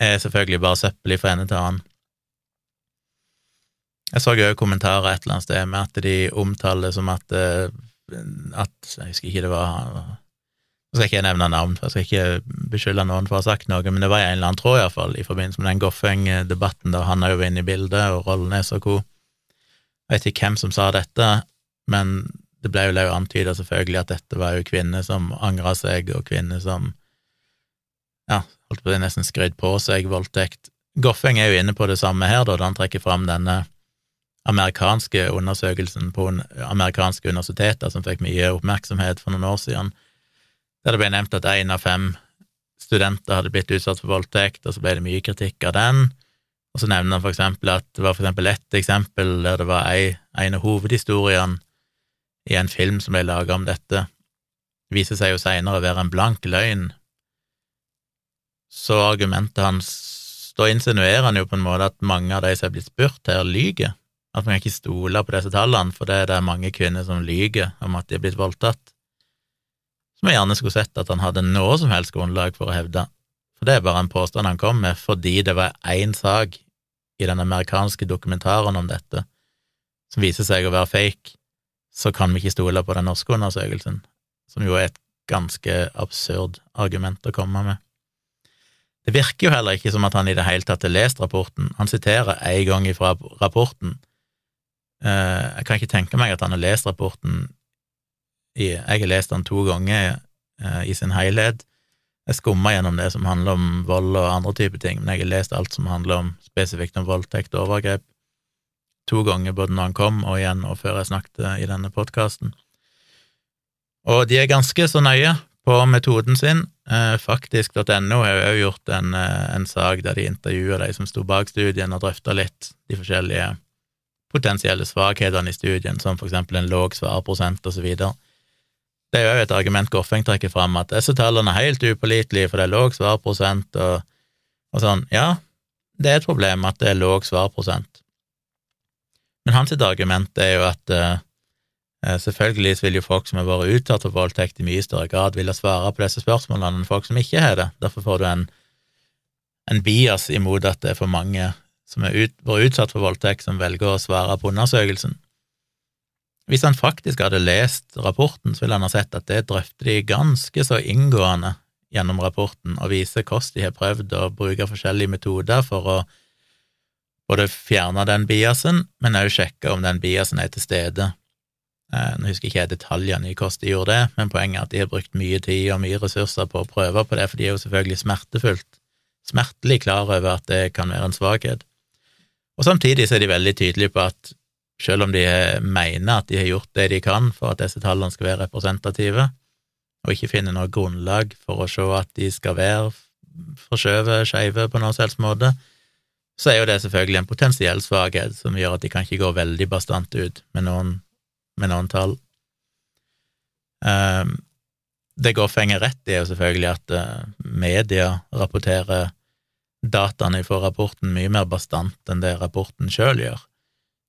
er selvfølgelig bare søppel fra ende til annen. Jeg så òg kommentarer et eller annet sted med at de omtaler som at, eh, at Jeg husker ikke det var skal ikke jeg nevne navn, for jeg skal ikke beskylde noen for å ha sagt noe, men det var en eller annen tråd, iallfall, i forbindelse med den Goffeng-debatten da han òg var inne i bildet, og Rollnes og co. Jeg vet ikke hvem som sa dette, men det ble jo antyda selvfølgelig at dette var jo kvinner som angra seg, og kvinner som ja, holdt på å nesten skrøt på seg voldtekt. Goffeng er jo inne på det samme her, da, da han trekker fram denne amerikanske undersøkelsen på amerikanske universiteter som fikk mye oppmerksomhet for noen år siden, der det ble nevnt at én av fem studenter hadde blitt utsatt for voldtekt, og så ble det mye kritikk av den. Og så nevner han for eksempel at det var for eksempel ett eksempel der det var ei, en av hovedhistoriene i en film som ble laga om dette, det viser seg jo seinere å være en blank løgn. Så argumentet hans Da insinuerer han jo på en måte at mange av de som er blitt spurt her, lyger. At man ikke stoler på disse tallene, for det er mange kvinner som lyger om at de er blitt voldtatt som jeg gjerne skulle sett at han hadde noe som helst grunnlag for å hevde, for det er bare en påstand han kom med fordi det var én sak i den amerikanske dokumentaren om dette som viser seg å være fake, så kan vi ikke stole på den norske undersøkelsen, som jo er et ganske absurd argument å komme med. Det virker jo heller ikke som at han i det hele tatt har lest rapporten. Han siterer en gang ifra rapporten. Eh, jeg kan ikke tenke meg at han har lest rapporten jeg har lest den to ganger eh, i sin helhet. Jeg skumma gjennom det som handler om vold og andre typer ting, men jeg har lest alt som handler om spesifikt om voldtekt og overgrep, to ganger både når han kom og igjen og før jeg snakket i denne podkasten. Og de er ganske så nøye på metoden sin. Eh, Faktisk.no har jo gjort en, eh, en, sak der de intervjuer de som sto bak studien, og drøfta litt de forskjellige potensielle svakhetene i studien, som for eksempel en låg svarprosent og så. Det er jo et argument Goffeng trekker fram, at disse tallene er helt upålitelige, for det er låg svarprosent og, og sånn. Ja, det er et problem at det er låg svarprosent. Men hans argument er jo at uh, selvfølgelig vil jo folk som har vært utsatt for voldtekt, i mye større grad ville svare på disse spørsmålene enn folk som ikke har det. Derfor får du en, en bias imot at det er for mange som har vært utsatt for voldtekt, som velger å svare på undersøkelsen. Hvis han faktisk hadde lest rapporten, så ville han ha sett at det drøfter de ganske så inngående gjennom rapporten, og viser hvordan de har prøvd å bruke forskjellige metoder for å både fjerne den biasen, men også sjekke om den biasen er til stede. Eh, nå husker ikke jeg detaljene i hvordan de gjorde det, men poenget er at de har brukt mye tid og mye ressurser på å prøve på det, for de er jo selvfølgelig smertefullt, smertelig klar over at det kan være en svakhet. Og samtidig så er de veldig tydelige på at selv om de mener at de har gjort det de kan for at disse tallene skal være representative, og ikke finner noe grunnlag for å se at de skal være forskjøvet skeive på noen selvs måte, så er jo det selvfølgelig en potensiell svakhet som gjør at de kan ikke gå veldig bastant ut med noen, med noen tall. Um, det går er rett i, er jo selvfølgelig at uh, media rapporterer dataene fra rapporten mye mer bastant enn det rapporten sjøl gjør.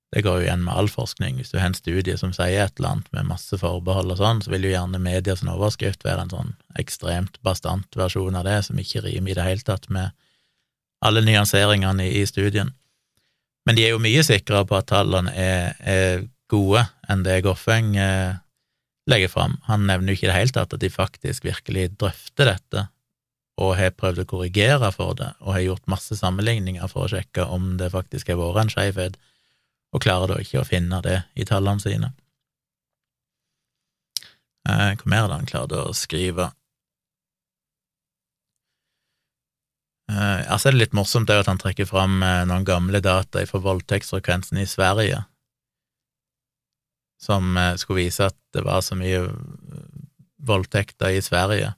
Det går jo igjen med all forskning. Hvis du har en studie som sier et eller annet med masse forbehold og sånn, så vil jo gjerne media overskrift være en sånn ekstremt bastant versjon av det, som ikke rimer i det hele tatt med alle nyanseringene i, i studien. Men de er jo mye sikrere på at tallene er, er gode enn det Goffeng eh, legger fram. Han nevner jo ikke i det hele tatt at de faktisk virkelig drøfter dette og har prøvd å korrigere for det, og har gjort masse sammenligninger for å sjekke om det faktisk har vært en skjevhet, og klarer da ikke å finne det i tallene sine. Eh, hva mer hadde han klart å skrive? Eh, altså er det litt morsomt at han trekker fram eh, noen gamle data fra voldtektsfrekvensen i Sverige, som skulle vise at det var så mye voldtekter i Sverige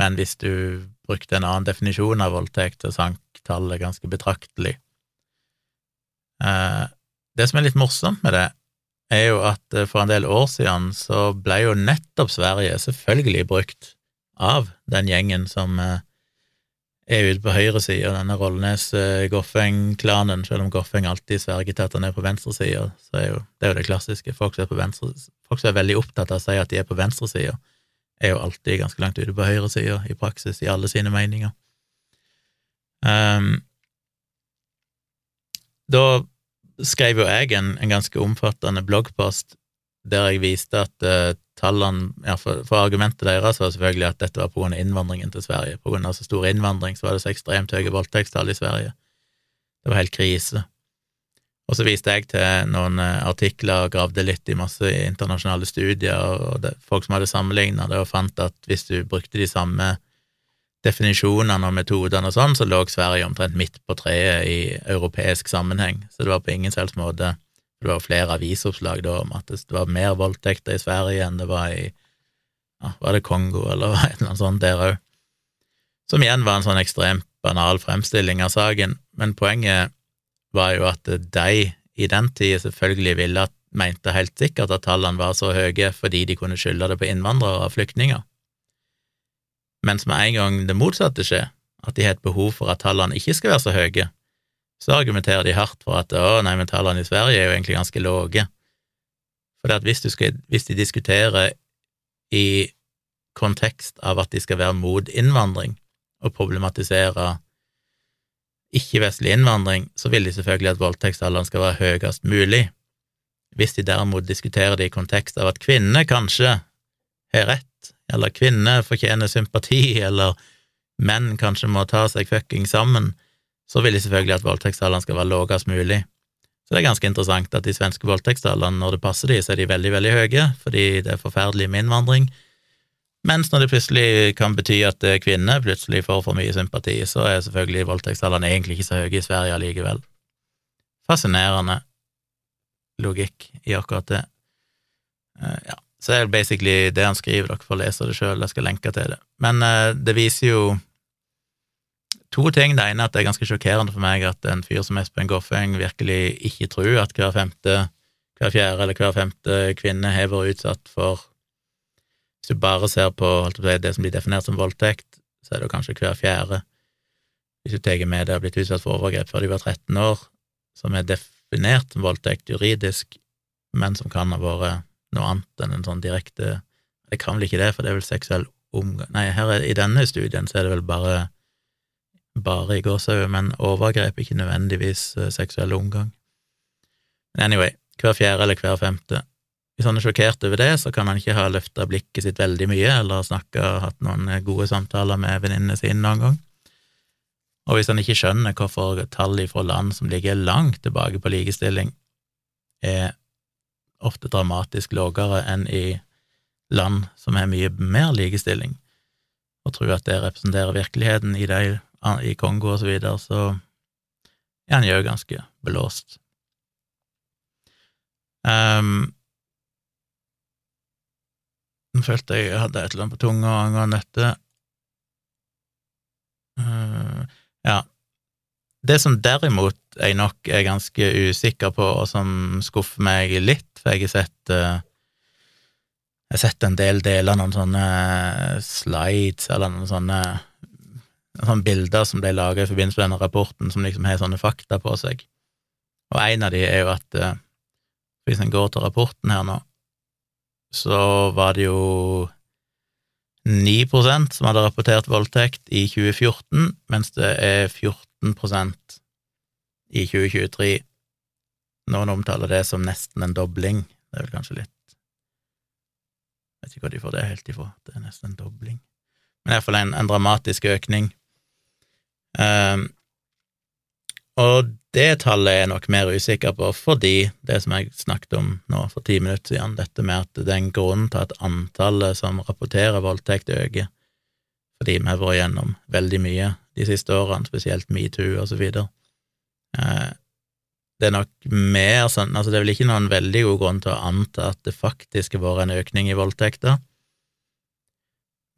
men hvis du brukte en annen definisjon av voldtekt, så sank tallet ganske betraktelig. Eh, det som er litt morsomt med det, er jo at eh, for en del år siden så ble jo nettopp Sverige selvfølgelig brukt av den gjengen som eh, er ute på høyresida, denne Rollnes-Goffeng-klanen, selv om Goffeng alltid sverger til at han er på venstresida, så er jo det er jo det klassiske. Folk som er, på venstre, folk som er veldig opptatt av å si at de er på venstresida, er jo alltid ganske langt ute på høyresida i praksis, i alle sine meninger. Um, da skrev jo jeg en, en, ganske omfattende bloggpost der jeg viste at uh, tallene ja, for, for, argumentet deres var selvfølgelig at dette var av innvandringen til Sverige. Av så stor innvandring så var det så ekstremt høye voldtektstall i Sverige. Det var helt krise. Og så viste jeg til noen eh, artikler og gravde litt i masse internasjonale studier og det, folk som hadde sammenligna det, og fant at hvis du brukte de samme definisjonene og metodene og sånn, så lå Sverige omtrent midt på treet i europeisk sammenheng. Så det var på ingen selvs måte Det var flere avisoppslag da om at det var mer voldtekter i Sverige enn det var i ja, Var det Kongo, eller [laughs] et eller annet sånt der òg? Som igjen var en sånn ekstremt banal fremstilling av saken, men poenget var jo at de i den tida selvfølgelig ville at, mente helt sikkert at tallene var så høye fordi de kunne skylde det på innvandrere og flyktninger. Mens med en gang det motsatte skjer, at de har et behov for at tallene ikke skal være så høye, så argumenterer de hardt for at å, nei, men tallene i Sverige er jo egentlig ganske lave. For hvis, skal, hvis de diskuterer i kontekst av at de skal være mot innvandring og problematisere ikke-vestlig innvandring, så vil de selvfølgelig at voldtektstallene skal være høyest mulig. Hvis de derimot diskuterer det i kontekst av at kvinner kanskje har rett, eller kvinner fortjener sympati, eller menn kanskje må ta seg fucking sammen, så vil de selvfølgelig at voldtektstallene skal være lavest mulig. Så det er ganske interessant at de svenske voldtektstallene, når det passer de, så er de veldig, veldig høye, fordi det er forferdelig med innvandring, mens når det plutselig kan bety at kvinner plutselig får for mye sympati, så er selvfølgelig voldtektstallene egentlig ikke så høye i Sverige allikevel. Fascinerende logikk i akkurat det. Uh, ja, så er det basically det han skriver, dere får lese det sjøl, jeg skal lenke til det. Men uh, det viser jo to ting. Det ene er at det er ganske sjokkerende for meg at en fyr som Espen Goffeng virkelig ikke tror at hver femte, hver fjerde eller hver femte kvinne har vært utsatt for hvis du bare ser på det som blir definert som voldtekt, så er det kanskje hver fjerde. Hvis du tar med det har blitt utsatt for overgrep før de var 13 år, som er definert som voldtekt juridisk, men som kan ha vært noe annet enn en sånn direkte Det kan vel ikke det, for det er vel seksuell omgang Nei, her er, i denne studien så er det vel bare bare i gåsehudet, men overgrep, ikke nødvendigvis uh, seksuell omgang. Anyway, hver fjerde eller hver femte hvis han er sjokkert over det, så kan han ikke ha løfta blikket sitt veldig mye, eller snakka, hatt noen gode samtaler med venninnene sine noen gang. Og hvis han ikke skjønner hvorfor tall fra land som ligger langt tilbake på likestilling, er ofte dramatisk lavere enn i land som har mye mer likestilling, og tror at det representerer virkeligheten i, de, i Kongo og så videre, så er han jo ganske belåst. Um, nå følte jeg jeg hadde et eller annet på tunga angående dette. Uh, ja. Det som derimot jeg nok er ganske usikker på, og som skuffer meg litt, for jeg har sett uh, Jeg har sett en del deler, noen sånne slides eller noen sånne, sånne bilder som ble laget i forbindelse med denne rapporten, som liksom har sånne fakta på seg. Og en av de er jo at uh, hvis en går til rapporten her nå, så var det jo 9% som hadde rapportert voldtekt i 2014, mens det er 14% i 2023. Noen omtaler det som nesten en dobling. Det er vel kanskje litt Jeg vet ikke hva de får det helt ifra, det er nesten en dobling. Men iallfall en, en dramatisk økning. Um, og det tallet er nok mer usikker på, fordi det som jeg snakket om nå for ti minutter siden, dette med at det er en grunn til at antallet som rapporterer voldtekt, øker, fordi vi har vært gjennom veldig mye de siste årene, spesielt metoo og så videre. Eh, det er nok mer sånn Altså, det er vel ikke noen veldig god grunn til å anta at det faktisk har vært en økning i voldtekter,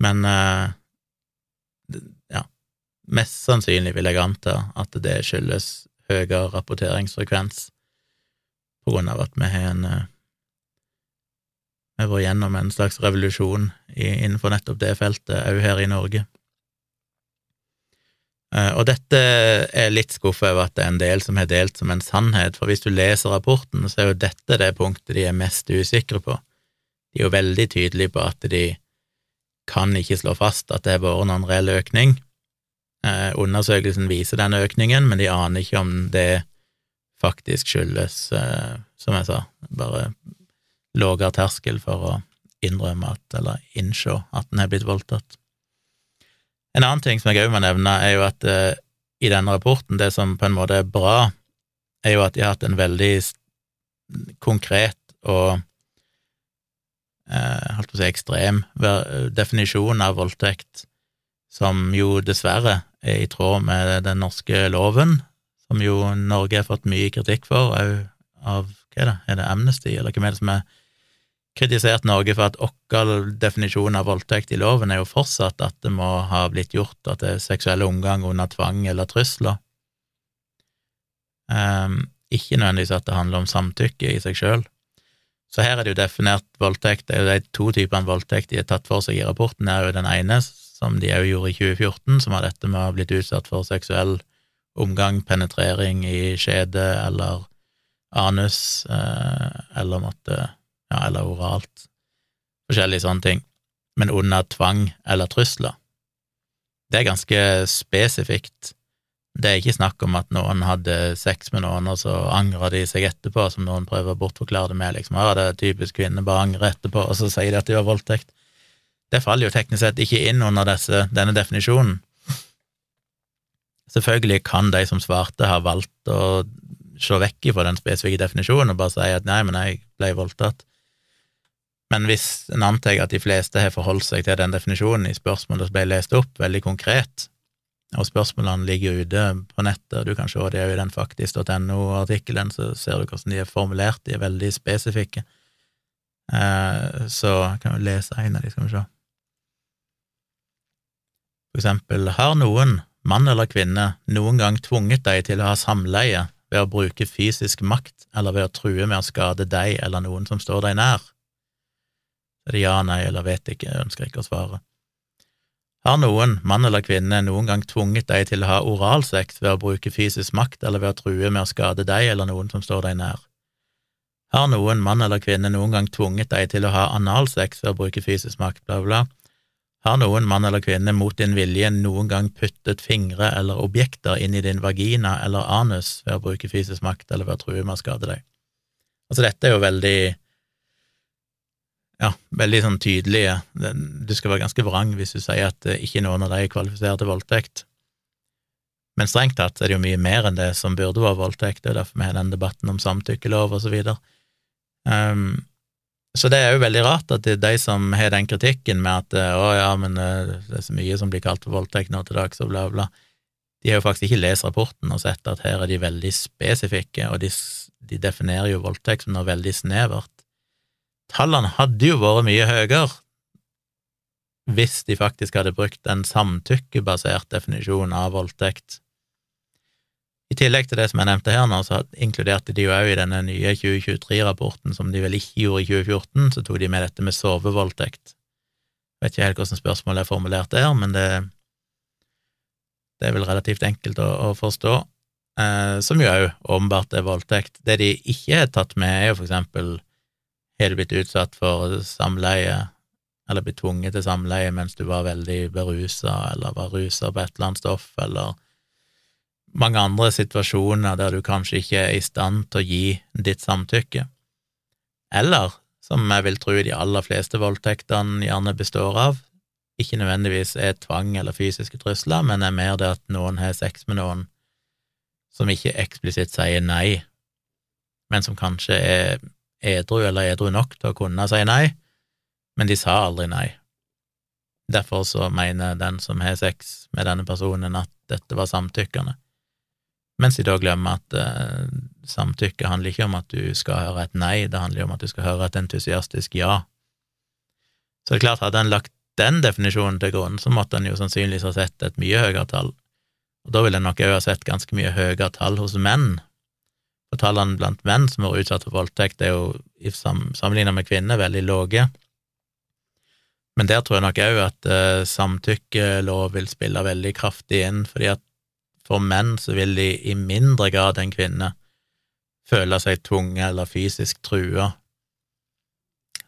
men eh, ja, mest sannsynlig vil jeg anta at det skyldes høyere rapporteringsfrekvens på grunn av at vi har en eh, Vi har vært gjennom en slags revolusjon innenfor nettopp det feltet òg her i Norge. Eh, og dette er litt skuffa over at det er en del som har delt som en sannhet, for hvis du leser rapporten, så er jo dette det punktet de er mest usikre på. De er jo veldig tydelige på at de kan ikke slå fast at det har vært noen reell økning, Eh, undersøkelsen viser den økningen, men de aner ikke om det faktisk skyldes, eh, som jeg sa, bare lavere terskel for å innrømme at, eller innse at den er blitt voldtatt. En annen ting som jeg òg må nevne, er jo at eh, i denne rapporten, det som på en måte er bra, er jo at de har hatt en veldig konkret og eh, holdt på å si ekstrem definisjon av voldtekt, som jo dessverre er i tråd med den norske loven, som jo Norge har fått mye kritikk for, òg av hva er det, er det Amnesty, eller hvem er det som har kritisert Norge for at vår definisjon av voldtekt i loven er jo fortsatt at det må ha blitt gjort at det er seksuell omgang under tvang eller trusler. Um, ikke nødvendigvis at det handler om samtykke i seg sjøl. Så her er det jo definert voldtekt, det er jo de to typene voldtekt de har tatt for seg i rapporten, er jo den ene som de òg gjorde i 2014, som har dette med å ha blitt utsatt for seksuell omgang, penetrering i skjede eller anus, eh, eller måtte ja, eller oralt, forskjellige sånne ting, men under tvang eller trusler. Det er ganske spesifikt. Det er ikke snakk om at noen hadde sex med noen, og så angrer de seg etterpå, som noen prøver å bortforklare det med, liksom, ja, det er typisk kvinne, bare angrer etterpå, og så sier de at de var voldtekt. Det faller jo teknisk sett ikke inn under disse, denne definisjonen. Selvfølgelig kan de som svarte, ha valgt å se vekk fra den spesifikke definisjonen og bare si at nei, men jeg ble voldtatt. Men hvis en antar at de fleste har forholdt seg til den definisjonen i spørsmålet som ble lest opp, veldig konkret, og spørsmålene ligger ute på nettet, du kan se det i den faktisk.no-artikkelen, så ser du hvordan de er formulert, de er veldig spesifikke. Eh, så kan vi lese en av de, skal vi se. For eksempel, har noen, mann eller kvinne, noen gang tvunget deg til å ha samleie ved å bruke fysisk makt eller ved å true med å skade deg eller noen som står deg nær? Er det ja, nei eller vet ikke, jeg ønsker ikke å svare. Har noen, mann eller kvinne, noen gang tvunget deg til å ha oralsex ved å bruke fysisk makt eller ved å true med å skade deg eller noen som står deg nær? Har noen, mann eller kvinne, noen gang tvunget deg til å ha analsex ved å bruke fysisk makt, bla, bla, har noen, mann eller kvinne, mot din vilje noen gang puttet fingre eller objekter inn i din vagina eller anus ved å bruke fysisk makt eller ved å true med å skade deg? Altså, dette er jo veldig ja, veldig sånn tydelige Du skal være ganske vrang hvis du sier at eh, ikke noen av de er kvalifisert til voldtekt. Men strengt tatt er det jo mye mer enn det som burde være voldtekt, det er derfor vi har den debatten om samtykkelov og så videre. Um, så det er jo veldig rart at det er de som har den kritikken med at eh, å ja, men eh, det er så mye som blir kalt for voldtekt nå til dags, og bla, bla. De har jo faktisk ikke lest rapporten og sett at her er de veldig spesifikke, og de, de definerer jo voldtekt som noe veldig snevert. Tallene hadde jo vært mye høyere hvis de faktisk hadde brukt en samtykkebasert definisjon av voldtekt. I tillegg til det som jeg nevnte her nå, så inkluderte de jo òg i denne nye 2023-rapporten, som de vel ikke gjorde i 2014, så tok de med dette med sovevoldtekt. Jeg vet ikke helt hvordan spørsmålet er formulert der, men det, det er vel relativt enkelt å, å forstå, eh, som jo òg åpenbart er voldtekt. Det de ikke har tatt med, er jo for eksempel har du blitt utsatt for samleie, eller blitt tvunget til samleie mens du var veldig berusa, eller var rusa på et eller annet stoff, eller mange andre situasjoner der du kanskje ikke er i stand til å gi ditt samtykke. Eller, som jeg vil tro de aller fleste voldtektene gjerne består av, ikke nødvendigvis er tvang eller fysiske trusler, men er mer det at noen har sex med noen som ikke eksplisitt sier nei, men som kanskje er edru eller edru nok til å kunne si nei, men de sa aldri nei. Derfor så mener den som har sex med denne personen, at dette var samtykkende mens de da glemmer at eh, samtykke handler ikke om at du skal høre et nei, det handler om at du skal høre et entusiastisk ja. Så det er klart, hadde en lagt den definisjonen til grunn, så måtte en jo sannsynligvis ha sett et mye høyere tall, og da ville en nok òg ha sett ganske mye høyere tall hos menn. Tallene blant menn som er utsatt for voldtekt, er jo sammenlignet med kvinner veldig lave. Men der tror jeg nok òg at uh, samtykkelov vil spille veldig kraftig inn, fordi at for menn så vil de i mindre grad enn kvinner føle seg tvunget eller fysisk trua.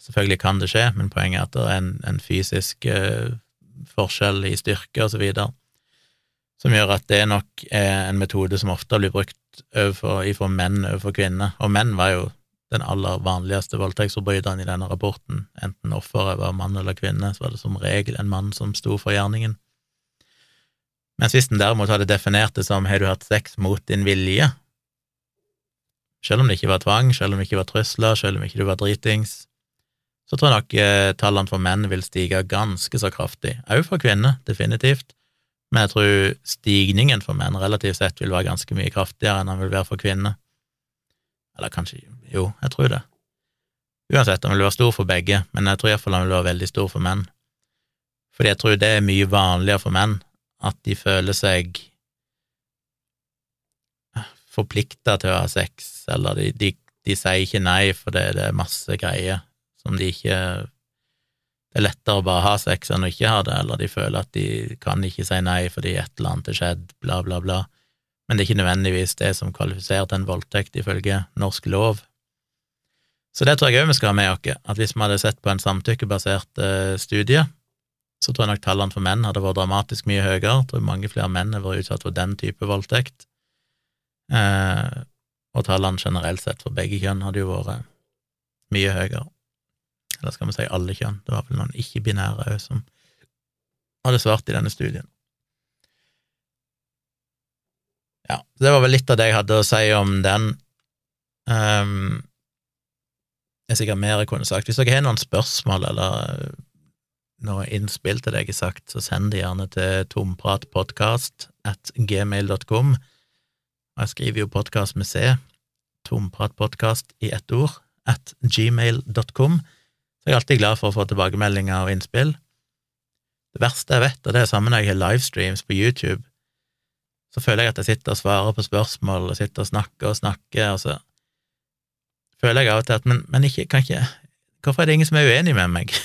Selvfølgelig kan det skje, men poenget er at det er en, en fysisk uh, forskjell i styrke og så videre, som gjør at det nok er en metode som ofte blir brukt overfor, overfor menn overfor kvinner. Og menn var jo den aller vanligste voldtektsforbryteren i denne rapporten. Enten offeret var mann eller kvinne, så var det som regel en mann som sto for gjerningen. Mens hvis den derimot hadde definert det som har du hatt sex mot din vilje, selv om det ikke var tvang, selv om det ikke var trusler, selv om ikke du var dritings, så tror jeg nok eh, tallene for menn vil stige ganske så kraftig, òg for kvinner, definitivt, men jeg tror stigningen for menn relativt sett vil være ganske mye kraftigere enn han vil være for kvinner. Eller kanskje Jo, jeg tror det. Uansett, han vil være stor for begge, men jeg tror iallfall han vil være veldig stor for menn. Fordi jeg tror det er mye vanligere for menn at de føler seg forplikta til å ha sex, eller de, de, de sier ikke nei for det, det, er masse greier som de ikke Er lettere å bare ha sex enn å ikke ha det, eller de føler at de kan ikke si nei fordi et eller annet er skjedd, bla, bla, bla. Men det er ikke nødvendigvis det som kvalifiserer til en voldtekt ifølge norsk lov. Så det tror jeg òg vi skal ha med oss, at hvis vi hadde sett på en samtykkebasert uh, studie, så tror jeg nok tallene for menn hadde vært dramatisk mye høyere. Jeg tror mange flere menn har vært utsatt for den type voldtekt. Eh, og tallene generelt sett for begge kjønn hadde jo vært mye høyere. Eller skal vi si alle kjønn, det var vel noen ikke-binære òg som hadde svart i denne studien. Ja, det var vel litt av det jeg hadde å si om den. Um, det er sikkert mer jeg kunne sagt. Hvis dere har noen spørsmål eller noe innspill til det jeg har sagt, så send det gjerne til tompratpodkast at gmail.com. Jeg skriver jo podkast med C, tompratpodkast i ett ord, at gmail.com. Jeg er alltid glad for å få tilbakemeldinger og innspill. Det verste jeg vet, og det er sammen når jeg har livestreams på YouTube, så føler jeg at jeg sitter og svarer på spørsmål og sitter og snakker og snakker, og så føler jeg av og til at men, men ikke, kan ikke Hvorfor er det ingen som er uenig med meg?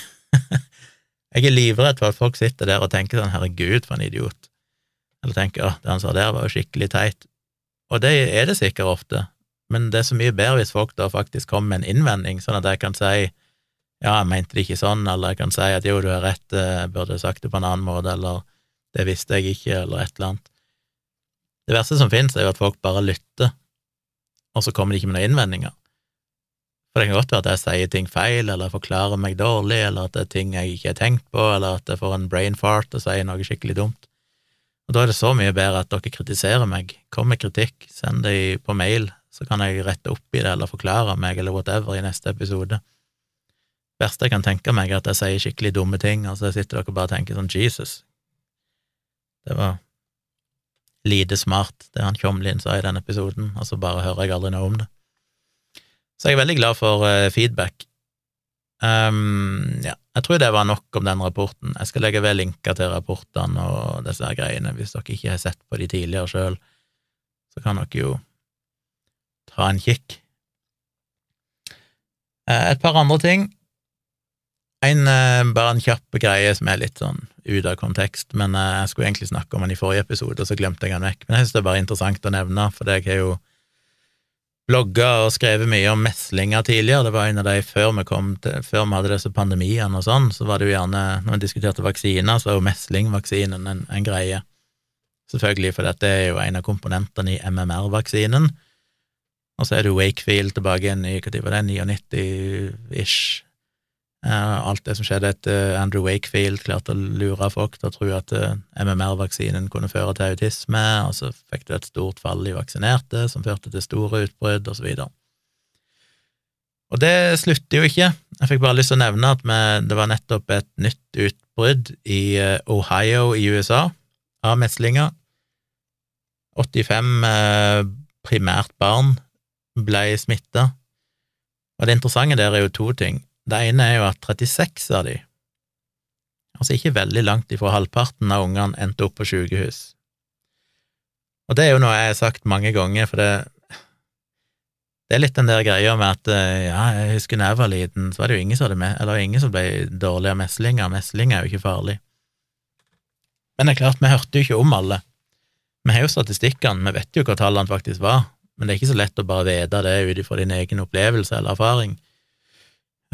[laughs] Jeg er livredd for at folk sitter der og tenker sånn herregud, for en idiot, eller tenker at det han sa der var jo skikkelig teit, og det er det sikkert ofte, men det er så mye bedre hvis folk da faktisk kommer med en innvending, sånn at jeg kan si ja, jeg mente det ikke sånn, eller jeg kan si at jo, du har rett, jeg burde sagt det på en annen måte, eller det visste jeg ikke, eller et eller annet. Det verste som finnes, er jo at folk bare lytter, og så kommer de ikke med noen innvendinger. For det kan godt være at jeg sier ting feil, eller forklarer meg dårlig, eller at det er ting jeg ikke har tenkt på, eller at jeg får en brain fart og sier noe skikkelig dumt. Og da er det så mye bedre at dere kritiserer meg. Kom med kritikk, send det på mail, så kan jeg rette opp i det eller forklare meg eller whatever i neste episode. Verste jeg kan tenke meg, er at jeg sier skikkelig dumme ting, og så sitter dere bare og tenker sånn Jesus. Det var lite smart, det han Tjomlin sa i den episoden, og så bare hører jeg aldri noe om det. Så jeg er veldig glad for uh, feedback. Um, ja, jeg tror det var nok om den rapporten. Jeg skal legge ved linker til rapportene og disse her greiene hvis dere ikke har sett på de tidligere sjøl. så kan dere jo ta en kikk. Eh, et par andre ting. En, eh, bare en kjapp greie som er litt sånn ut av kontekst, men eh, jeg skulle egentlig snakke om den i forrige episode, og så glemte jeg den vekk. Men jeg synes det er bare interessant å nevne, for jeg har jo blogga og skrevet mye om meslinger tidligere. Det var en av de før vi, kom til, før vi hadde disse pandemiene og sånn, så var det jo gjerne, når vi diskuterte vaksiner, så var jo meslingvaksinen en, en greie. Selvfølgelig, for dette er jo en av komponentene i MMR-vaksinen. Og så er det Wakefield tilbake igjen i hva var det, 99-ish. Alt det som skjedde etter Andrew Wakefield klarte å lure folk til å tro at eh, MMR-vaksinen kunne føre til autisme, og så fikk du et stort fall i vaksinerte, som førte til store utbrudd, og så videre. Og det slutter jo ikke. Jeg fikk bare lyst til å nevne at det var nettopp et nytt utbrudd i eh, Ohio i USA av meslinger. 85 eh, primært barn ble smitta. Og det interessante der er jo to ting. Det ene er jo at 36 av de, altså ikke veldig langt ifra halvparten av ungene, endte opp på sykehus. Og det er jo noe jeg har sagt mange ganger, for det, det er litt den der greia med at eh, ja, jeg husker da jeg var liten, så var det jo ingen som med, ingen som ble dårlig av meslinger. Mesling er jo ikke farlig. Men det er klart, vi hørte jo ikke om alle. Vi har jo statistikkene, vi vet jo hva tallene faktisk var, men det er ikke så lett å bare vite det ut ifra din egen opplevelse eller erfaring.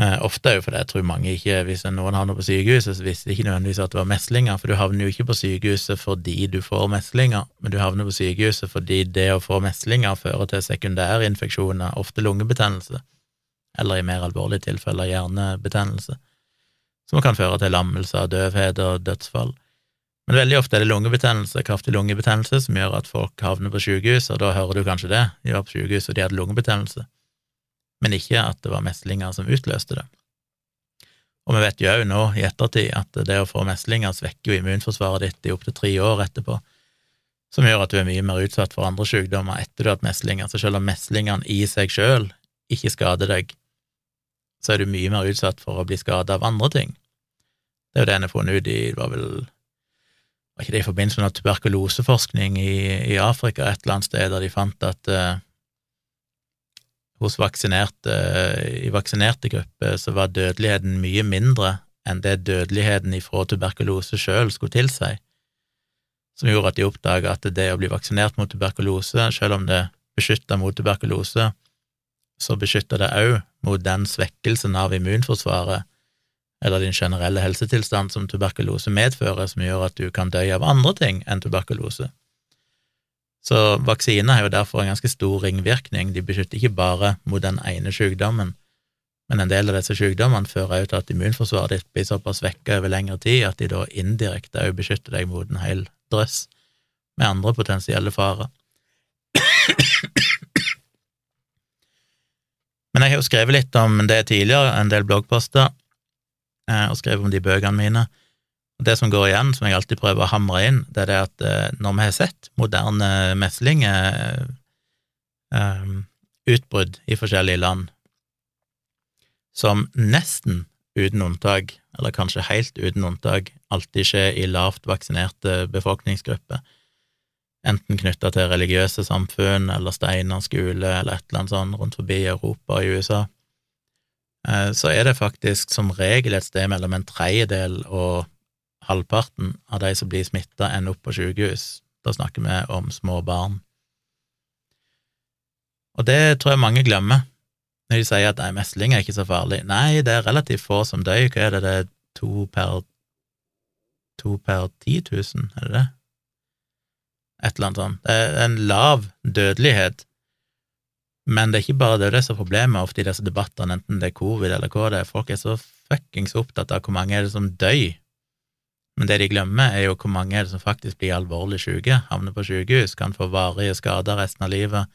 Eh, ofte òg fordi jeg tror mange ikke, hvis noen havner på sykehuset, så visste de ikke nødvendigvis at det var meslinger, for du havner jo ikke på sykehuset fordi du får meslinger, men du havner på sykehuset fordi det å få meslinger fører til sekundære infeksjoner, ofte lungebetennelse, eller i mer alvorlige tilfeller hjernebetennelse, som kan føre til lammelse, døvhet og dødsfall. Men veldig ofte er det lungebetennelse, kraftig lungebetennelse, som gjør at folk havner på sykehus, og da hører du kanskje det, de var på sykehus og de hadde lungebetennelse men ikke at det var meslinger som utløste det. Og vi vet jo òg nå, i ettertid, at det å få meslinger svekker jo immunforsvaret ditt i opptil tre år etterpå, som gjør at du er mye mer utsatt for andre sykdommer etter du har hatt meslinger. Så selv om meslingene i seg sjøl ikke skader deg, så er du mye mer utsatt for å bli skada av andre ting. Det er jo det en har funnet ut i det var vel var ikke det i forbindelse med tuberkuloseforskning i, i Afrika et eller annet sted, der de fant at uh, hos vaksinerte, i vaksinerte grupper så var dødeligheten mye mindre enn det dødeligheten ifra tuberkulose sjøl skulle tilsi, som gjorde at de oppdaga at det å bli vaksinert mot tuberkulose, selv om det beskytta mot tuberkulose, så beskytter det òg mot den svekkelsen av immunforsvaret eller din generelle helsetilstand som tuberkulose medfører, som gjør at du kan dø av andre ting enn tuberkulose. Så vaksiner har jo derfor en ganske stor ringvirkning. De beskytter ikke bare mot den ene sykdommen, men en del av disse sykdommene fører jo til at immunforsvaret ditt blir såpass svekka over lengre tid at de da indirekte òg beskytter deg mot en hel drøss med andre potensielle farer. Men jeg har jo skrevet litt om det tidligere, en del bloggposter, eh, og skrevet om de bøkene mine. Det som går igjen, som jeg alltid prøver å hamre inn, det er det at eh, når vi har sett moderne meslingutbrudd eh, i forskjellige land, som nesten uten unntak, eller kanskje helt uten unntak, alltid skjer i lavt vaksinerte befolkningsgrupper, enten knytta til religiøse samfunn eller Steiner skole eller et eller annet sånt rundt forbi Europa og USA, eh, så er det faktisk som regel et sted mellom en tredjedel og halvparten av de som blir smitta, ender opp på sykehus. Da snakker vi om små barn. Og det tror jeg mange glemmer når de sier at nei, mesling er ikke så farlig. Nei, det er relativt få som dør. Hva er det, det er to per to per ti tusen, er det det? Et eller annet sånt. Det er en lav dødelighet, men det er ikke bare det, det som er problemet ofte i disse debattene, enten det er covid eller hva det er. Folk er så fuckings opptatt av hvor mange er det som dør men det de glemmer, er jo hvor mange er det som faktisk blir alvorlig syke, havner på sykehus, kan få varige skader resten av livet.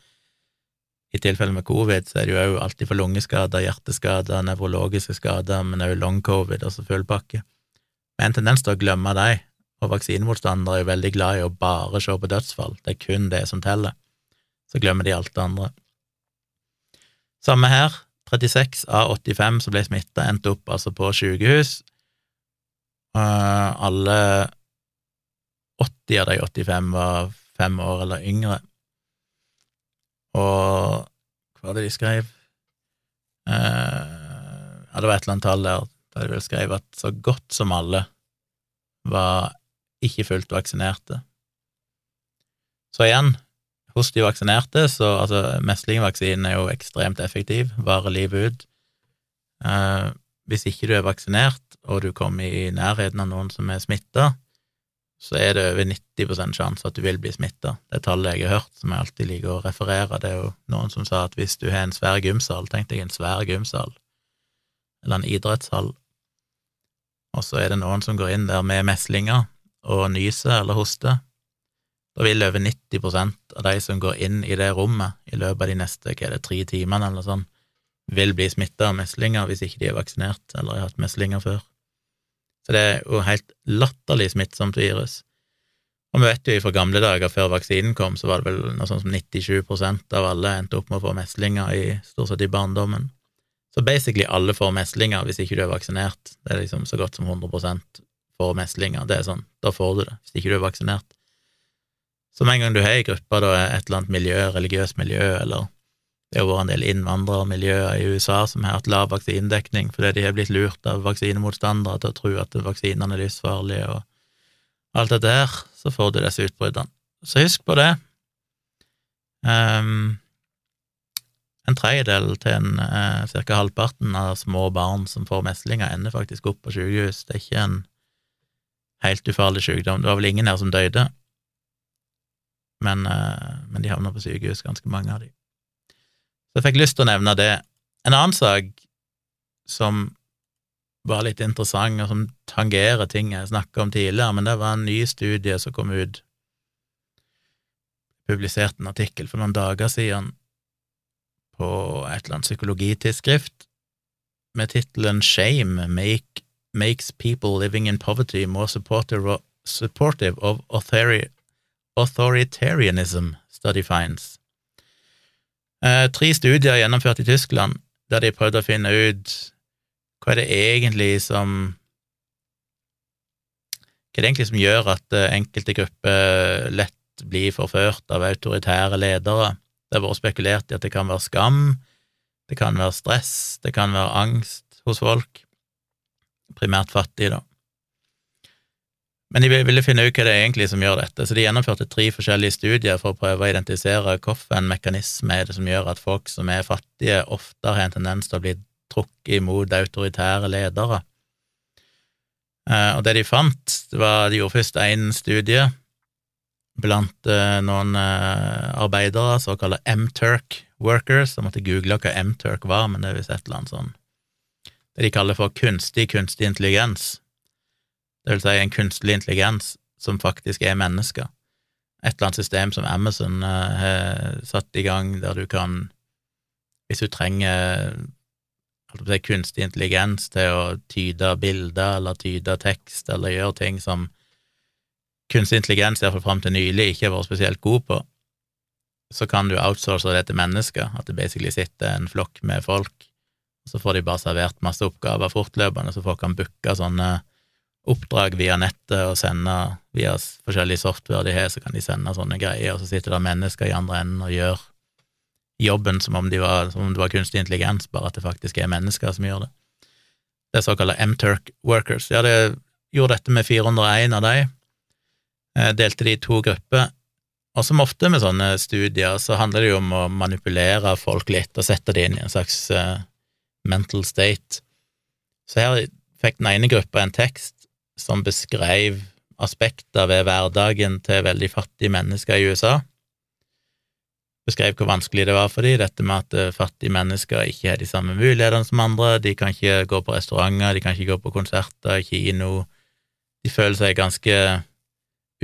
I tilfelle med covid så er det jo òg alltid for lungeskader, hjerteskader, nevrologiske skader, men òg long covid, altså full pakke. Med en tendens til å glemme dem, og vaksinemotstandere er jo veldig glad i å bare se på dødsfall, det er kun det som teller. Så glemmer de alt det andre. Samme her, 36 av 85 som ble smitta, endte opp altså på sykehus alle 80 av de 85 var fem år eller yngre. og hva var det de skrev? Eh, ja, det var et eller annet tall der der de vel skrev at så godt som alle var ikke fullt vaksinerte. Så igjen, hos de vaksinerte, så altså meslingvaksinen er jo ekstremt effektiv, varer livet ut. Eh, hvis ikke du er vaksinert, og du kommer i nærheten av noen som er smitta, så er det over 90% sjanse at du vil bli smitta. Det tallet jeg har hørt, som jeg alltid liker å referere, det er jo noen som sa at hvis du har en svær gymsal, tenk deg en svær gymsal, eller en idrettshall, og så er det noen som går inn der med meslinger og nyser eller hoster, da vil over 90% av de som går inn i det rommet i løpet av de neste hva er det, tre timene eller sånn, vil bli smitta av meslinger hvis ikke de er vaksinert eller har hatt meslinger før. Så det er jo helt latterlig smittsomt virus. Og vi vet jo fra gamle dager, før vaksinen kom, så var det vel noe sånn som 97 av alle endte opp med å få meslinger i stort sett i barndommen. Så basically alle får meslinger hvis ikke du er vaksinert. Det er liksom så godt som 100% får meslinger. Det er sånn, da får du det, hvis ikke du er vaksinert. Så med en gang du har ei gruppe, da er et eller annet miljø, religiøst miljø, eller det har vært en del innvandrermiljøer i USA som har hatt lav vaksinedekning fordi de har blitt lurt av vaksinemotstandere til å tro at vaksinene er livsfarlige og alt det der, så får du disse utbruddene. Så husk på det. Um, en tredjedel til en eh, ca. halvparten av små barn som får meslinger, ender faktisk opp på sykehus. Det er ikke en helt ufarlig sykdom. Det var vel ingen her som døde, men, eh, men de havna på sykehus, ganske mange av de. Så jeg fikk lyst til å nevne det. En annen sak som var litt interessant, og som tangerer ting jeg snakka om tidligere, men det var en ny studie som kom ut. Publiserte en artikkel for noen dager siden på et eller annet psykologitidsskrift med tittelen Shame make, makes people living in poverty more supportive, supportive of authoritarianism, study finds. Eh, tre studier gjennomført i Tyskland der de prøvde å finne ut hva er det egentlig som Hva er det egentlig som gjør at eh, enkelte grupper lett blir forført av autoritære ledere? Det har vært spekulert i at det kan være skam, det kan være stress, det kan være angst hos folk, primært fattige, da. Men de ville finne ut hva det er egentlig som gjør dette, så de gjennomførte tre forskjellige studier for å prøve å identifisere hvilken mekanisme er det som gjør at folk som er fattige, ofte har en tendens til å bli trukket imot autoritære ledere. Eh, og det de fant, var De gjorde først én studie blant eh, noen eh, arbeidere, såkalte M-Turk workers. Jeg måtte google hva M-Turk var, men det er visst et eller annet sånn Det de kaller for kunstig kunstig intelligens det vil si en kunstig intelligens som faktisk er mennesker. Et eller annet system som Amazon uh, har satt i gang, der du kan, hvis du trenger si, kunstig intelligens til å tyde bilder eller tyde tekst eller gjøre ting som kunstig intelligens, iallfall fram til nylig, ikke har vært spesielt god på, så kan du outsource det til mennesker, at det basically sitter en flokk med folk, og så får de bare servert masse oppgaver fortløpende, så folk kan booke sånne oppdrag via nettet og sende via forskjellig software de har, så kan de sende sånne greier, og så sitter det mennesker i andre enden og gjør jobben som om, de var, som om det var kunstig intelligens, bare at det faktisk er mennesker som gjør det. Det er såkalte M-Turk workers. Ja, det gjorde dette med 401 av de, eh, delte de i to grupper, og som ofte med sånne studier, så handler det jo om å manipulere folk litt og sette dem inn i en slags uh, mental state. Så her fikk den ene gruppa en tekst som beskrev aspekter ved hverdagen til veldig fattige mennesker i USA. Beskrev hvor vanskelig det var for dem, dette med at eh, fattige mennesker ikke har de samme mulighetene som andre, de kan ikke gå på restauranter, de kan ikke gå på konserter, kino, de føler seg ganske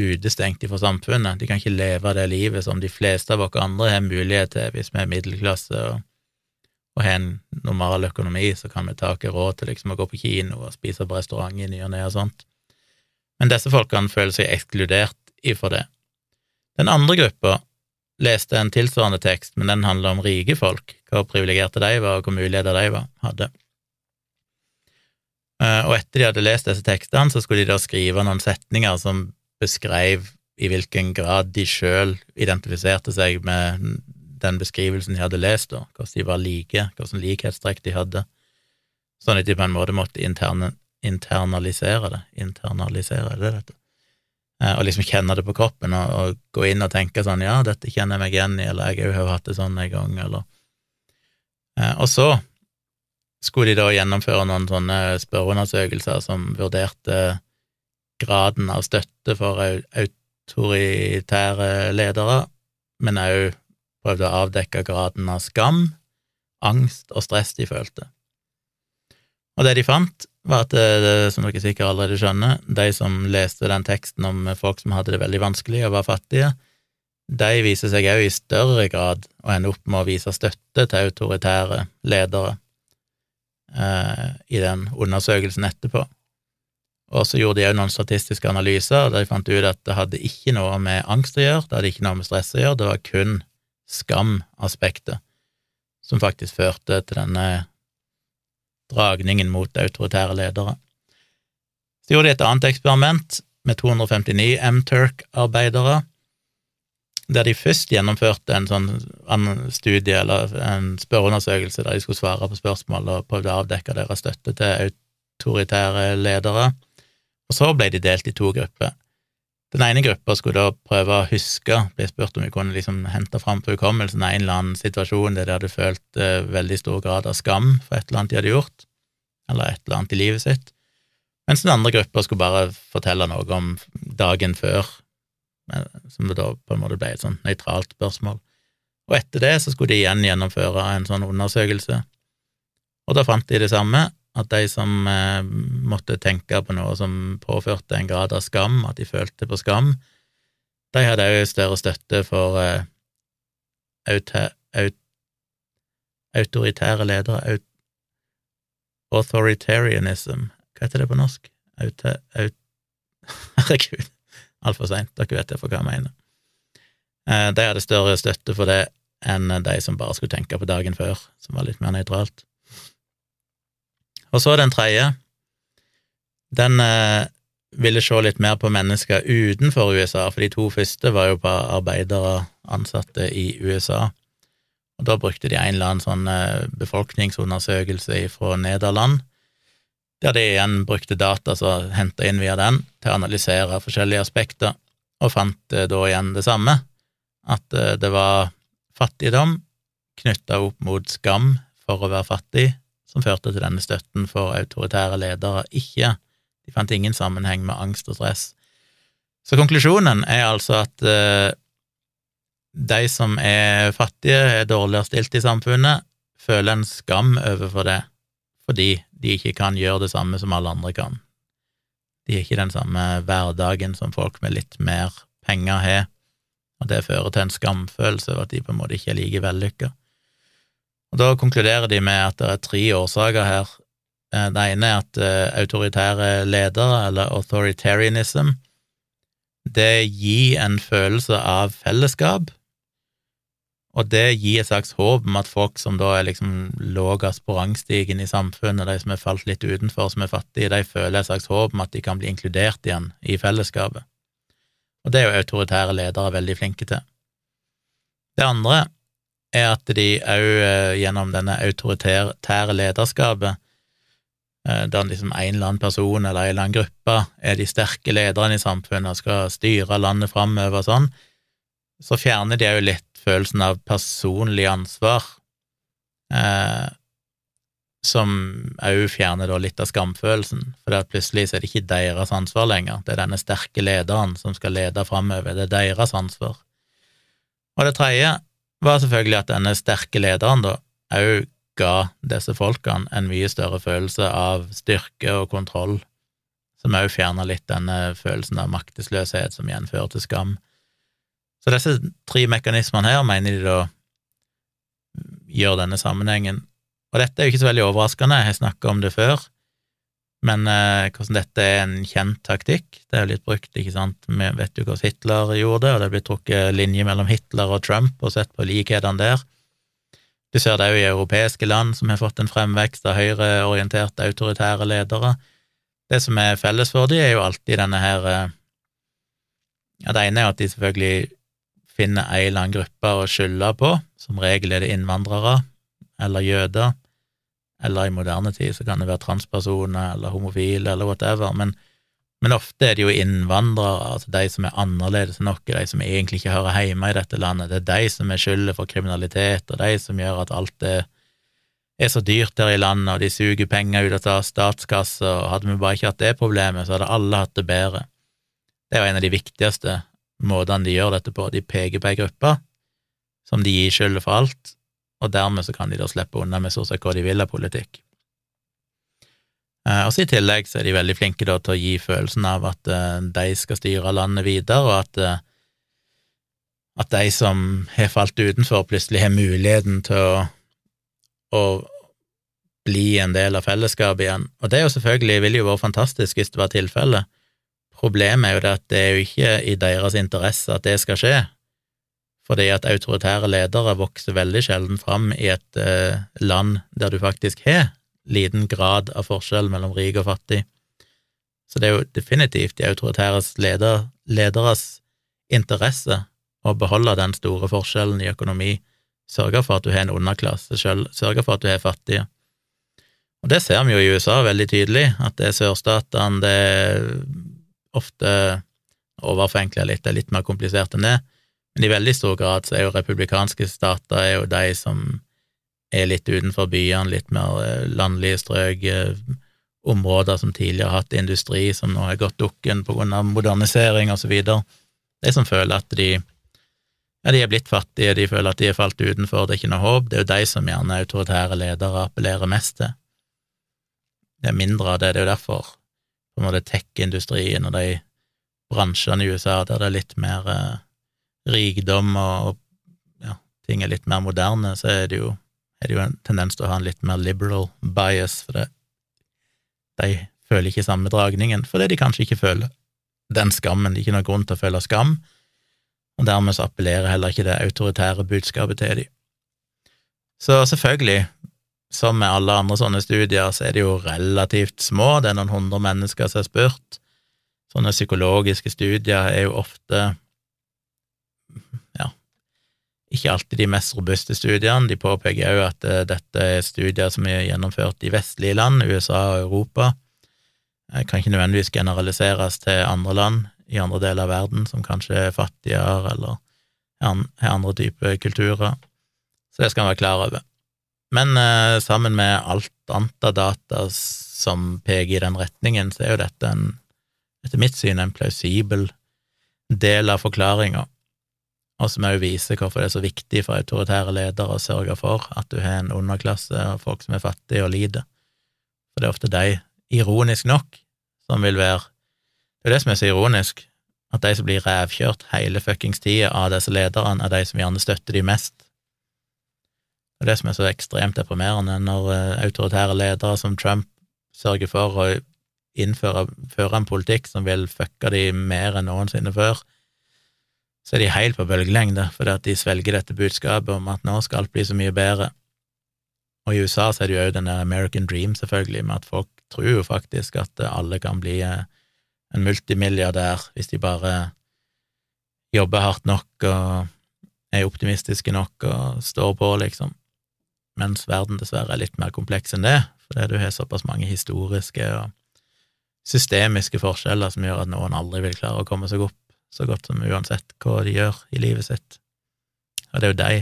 utestengt fra samfunnet, de kan ikke leve det livet som de fleste av oss andre har mulighet til hvis vi er middelklasse og, og har en normal økonomi, så kan vi ta oss råd til liksom å gå på kino og spise på restaurant i ny og ne og sånt. Men disse folkene føler seg ekskludert ifra det. Den andre gruppa leste en tilsvarende tekst, men den handler om rike folk, hvor privilegerte de var, og hvor muligheter de var, hadde. Eh, og etter de hadde lest disse tekstene, så skulle de da skrive noen setninger som beskrev i hvilken grad de sjøl identifiserte seg med den beskrivelsen de hadde lest, da, hvordan de var like, hvordan likhetstrekk de hadde, sånn at de på en måte måtte interne, internalisere det. Internalisere, er det dette? Eh, og liksom kjenne det på kroppen og, og, gå inn og tenke sånn ja, dette kjenner jeg meg igjen i, eller jeg har hatt det sånn en gang, eller eh, Og så skulle de da gjennomføre noen sånne spørreundersøkelser som vurderte graden av støtte for autoritære ledere, men òg prøvde å avdekke graden av skam, angst og stress de følte. Og det de fant, var at, det, som dere sikkert allerede skjønner, de som leste den teksten om folk som hadde det veldig vanskelig og var fattige, de viser seg òg i større grad å ende opp med å vise støtte til autoritære ledere eh, i den undersøkelsen etterpå. Og så gjorde de òg noen statistiske analyser, der de fant ut at det hadde ikke noe med angst å gjøre, det hadde ikke noe med stress å gjøre, det var kun skamaspektet som faktisk førte til denne dragningen mot autoritære ledere. Så gjorde de et annet eksperiment med 259 M-Turk-arbeidere, der de først gjennomførte en sånn studie eller en spørreundersøkelse der de skulle svare på spørsmål og prøvde å avdekke deres støtte til autoritære ledere, og så ble de delt i to grupper. Den ene gruppa skulle da prøve å huske, ble spurt om vi kunne liksom hente fram på hukommelsen en eller annen situasjon der de hadde følt eh, veldig stor grad av skam for et eller annet de hadde gjort, eller et eller annet i livet sitt, mens den andre gruppa skulle bare fortelle noe om dagen før, som det da på en måte ble et sånn nøytralt spørsmål. Og etter det så skulle de igjen gjennomføre en sånn undersøkelse, og da fant de det samme, at de som eh, måtte tenke på noe som påførte en grad av skam, at de følte på skam, de hadde òg større støtte for eh, auta, aut, autoritære ledere, aut, authoritarianism, hva heter det på norsk? Auta, aut, [laughs] herregud, altfor seint, dere vet derfor hva jeg mener. Eh, de hadde større støtte for det enn de som bare skulle tenke på dagen før, som var litt mer nøytralt. Og så den tredje. Den eh, ville se litt mer på mennesker utenfor USA, for de to første var jo på arbeidere ansatte i USA. Og da brukte de en eller annen sånn eh, befolkningsundersøkelse fra Nederland, der de igjen brukte data som henta inn via den, til å analysere forskjellige aspekter, og fant eh, da igjen det samme, at eh, det var fattigdom knytta opp mot skam for å være fattig, som førte til denne støtten for autoritære ledere, ikke De fant ingen sammenheng med angst og stress. Så konklusjonen er altså at eh, de som er fattige, er dårligere stilt i samfunnet, føler en skam overfor det, fordi de ikke kan gjøre det samme som alle andre kan. De har ikke den samme hverdagen som folk med litt mer penger har, og det fører til en skamfølelse over at de på en måte ikke er like vellykka. Og Da konkluderer de med at det er tre årsaker her. Eh, det ene er at eh, autoritære ledere, eller authoritarianism, det gir en følelse av fellesskap, og det gir et slags håp om at folk som da er liksom lavest på rangstigen i samfunnet, de som er falt litt utenfor, som er fattige, de føler et slags håp om at de kan bli inkludert igjen i fellesskapet. Og det er jo autoritære ledere veldig flinke til. Det andre er at de òg eh, gjennom denne autoritære lederskapet, eh, der liksom en eller annen person eller en eller annen gruppe er de sterke lederne i samfunnet og skal styre landet framover og sånn, så fjerner de òg litt følelsen av personlig ansvar, eh, som òg fjerner litt av skamfølelsen, for plutselig er det ikke deres ansvar lenger, det er denne sterke lederen som skal lede framover, det er deres ansvar. Og det tredje var selvfølgelig at denne sterke lederen da òg ga disse folkene en mye større følelse av styrke og kontroll, som òg fjerna litt denne følelsen av maktesløshet som igjen fører til skam. Så disse tre mekanismene her mener de da gjør denne sammenhengen. Og dette er jo ikke så veldig overraskende, jeg har snakka om det før, men eh, hvordan dette er en kjent taktikk, det er jo litt brukt, ikke sant, vi vet jo hvordan Hitler gjorde det, og det blitt trukket linje mellom Hitler og Trump og sett på likhetene der. Du ser det òg i europeiske land som har fått en fremvekst av høyreorienterte autoritære ledere. Det som er felles for dem, er jo alltid denne her eh, Ja, det ene er at de selvfølgelig finner ei eller annen gruppe å skylde på, Som regel er det innvandrere eller jøder, eller i moderne tid så kan det være transpersoner eller homofile eller whatever, men, men ofte er det jo innvandrere, altså de som er annerledes enn oss, de som egentlig ikke hører hjemme i dette landet, det er de som er skylda for kriminalitet, og de som gjør at alt det er så dyrt her i landet, og de suger penger ut av statskassa, og hadde vi bare ikke hatt det problemet, så hadde alle hatt det bedre. Det er jo en av de viktigste måtene de gjør dette på, de peker på ei gruppe som de gir skylda for alt, og dermed så kan de da slippe unna med så sett hva de vil av politikk. Eh, og så I tillegg så er de veldig flinke da til å gi følelsen av at eh, de skal styre landet videre, og at, eh, at de som har falt utenfor, plutselig har muligheten til å, å bli en del av fellesskapet igjen. Og det er jo selvfølgelig, ville jo vært fantastisk hvis det var tilfellet. Problemet er jo det at det er jo ikke i deres interesse at det skal skje, fordi at autoritære ledere vokser veldig sjelden fram i et eh, land der du faktisk har liten grad av forskjell mellom rik og fattig. Så det er jo definitivt de autoritære leder, lederes interesse å beholde den store forskjellen i økonomi, sørge for at du har en underklasse selv, sørge for at du har fattige. Og det ser vi jo i USA veldig tydelig, at det er sørstatene, det er ofte overforenkla litt, det er litt mer komplisert enn det, men i veldig stor grad så er jo republikanske stater er jo de som er litt utenfor byene, litt mer eh, landlige strøk, eh, områder som tidligere har hatt industri, som nå har gått dukken på grunn av modernisering videre. De som føler at de ja, de er blitt fattige, de føler at de er falt utenfor, det er ikke noe håp, det er jo de som gjerne autoritære ledere appellerer mest til. Det er mindre av det, det er jo derfor på en måte tech-industrien og de bransjene i USA der det er litt mer eh, rikdom og, ja, ting er litt mer moderne, så er det jo, er det jo en tendens til å ha en litt mer liberal bias, for det, de føler ikke samme dragningen, fordi de kanskje ikke føler den skammen. Det er ikke noen grunn til å føle skam, og dermed så appellerer heller ikke det autoritære budskapet til dem. Så selvfølgelig, som med alle andre sånne studier, så er det jo relativt små, det er noen hundre mennesker som er spurt. Sånne psykologiske studier er jo ofte ikke alltid de mest robuste studiene. De påpeker òg at uh, dette er studier som er gjennomført i vestlige land, USA og Europa. Det kan ikke nødvendigvis generaliseres til andre land i andre deler av verden som kanskje er fattigere eller har andre typer kulturer. Så det skal man være klar over. Men eh, sammen med alt annet data som peker i den retningen, så er jo dette en, etter mitt syn en plausibel del av forklaringa og som òg viser hvorfor det er så viktig for autoritære ledere å sørge for at du har en underklasse og folk som er fattige og lider. For det er ofte de, ironisk nok, som vil være Det er det som er så ironisk, at de som blir revkjørt hele fuckings tida av disse lederne, er de som gjerne støtter de mest. Det er det som er så ekstremt deprimerende, når eh, autoritære ledere som Trump sørger for å innføre føre en politikk som vil fucke de mer enn noensinne før, så er de helt på bølgelengde, fordi at de svelger dette budskapet om at nå skal alt bli så mye bedre. Og i USA så er det jo òg den der American Dream, selvfølgelig, med at folk tror jo faktisk at alle kan bli eh, en multimilliardær hvis de bare jobber hardt nok og er optimistiske nok og står på, liksom. Mens verden dessverre er litt mer kompleks enn det, fordi du har såpass mange historiske og systemiske forskjeller som gjør at noen aldri vil klare å komme seg opp så godt som uansett hva de gjør i livet sitt. Og det er jo de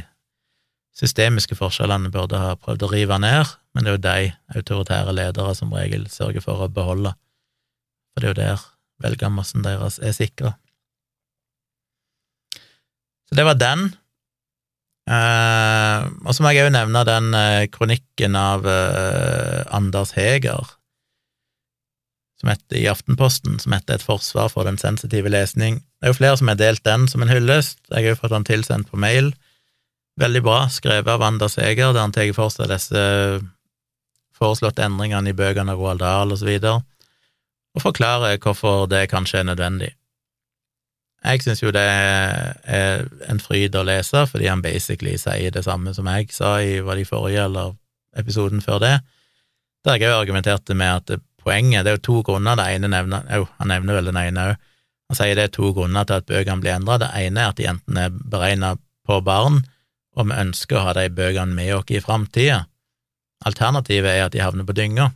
systemiske forskjellene burde ha prøvd å rive ned, men det er jo de autoritære ledere som regel sørger for å beholde, for det er jo der velgermassen deres er sikra. Så det var den. Eh, og så må jeg òg nevne den eh, kronikken av eh, Anders Heger som heter, i Aftenposten, som heter Et forsvar for den sensitive lesning. Det er jo flere som har delt den som en hyllest. Jeg har jo fått den tilsendt på mail. Veldig bra, skrevet av Anders Eger, der han tar for seg disse foreslåtte endringene i bøkene av Roald Dahl og så videre, og forklarer hvorfor det kanskje er nødvendig. Jeg syns jo det er en fryd å lese, fordi han basically sier det samme som jeg sa i var det forrige eller episoden før det, der jeg òg argumenterte med at poenget. Det er jo to grunner. Det ene nevner jo, han nevner vel den ene òg. Han sier det er to grunner til at bøkene blir endra. Det ene er at de enten er beregna på barn, og vi ønsker å ha de bøkene med oss i framtida. Alternativet er at de havner på dynga.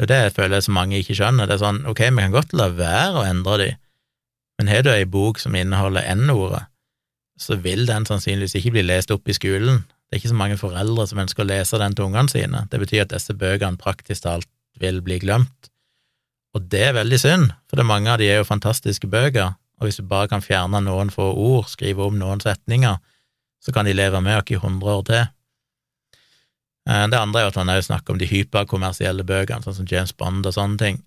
Det er det jeg føler så mange ikke skjønner. Det er sånn, ok, vi kan godt la være å endre de, men har du ei bok som inneholder N-ordet, så vil den sannsynligvis ikke bli lest opp i skolen. Det er ikke så mange foreldre som ønsker å lese den til ungene sine. Det betyr at disse bøkene praktisk talt vil bli glemt. Og det er veldig synd, for det mange av de er jo fantastiske bøker, og hvis du bare kan fjerne noen få ord, skrive om noen setninger, så kan de leve med oss i hundre år til. Eh, det andre er jo at han også snakker om de hyperkommersielle bøkene, sånn som James Bond og sånne ting.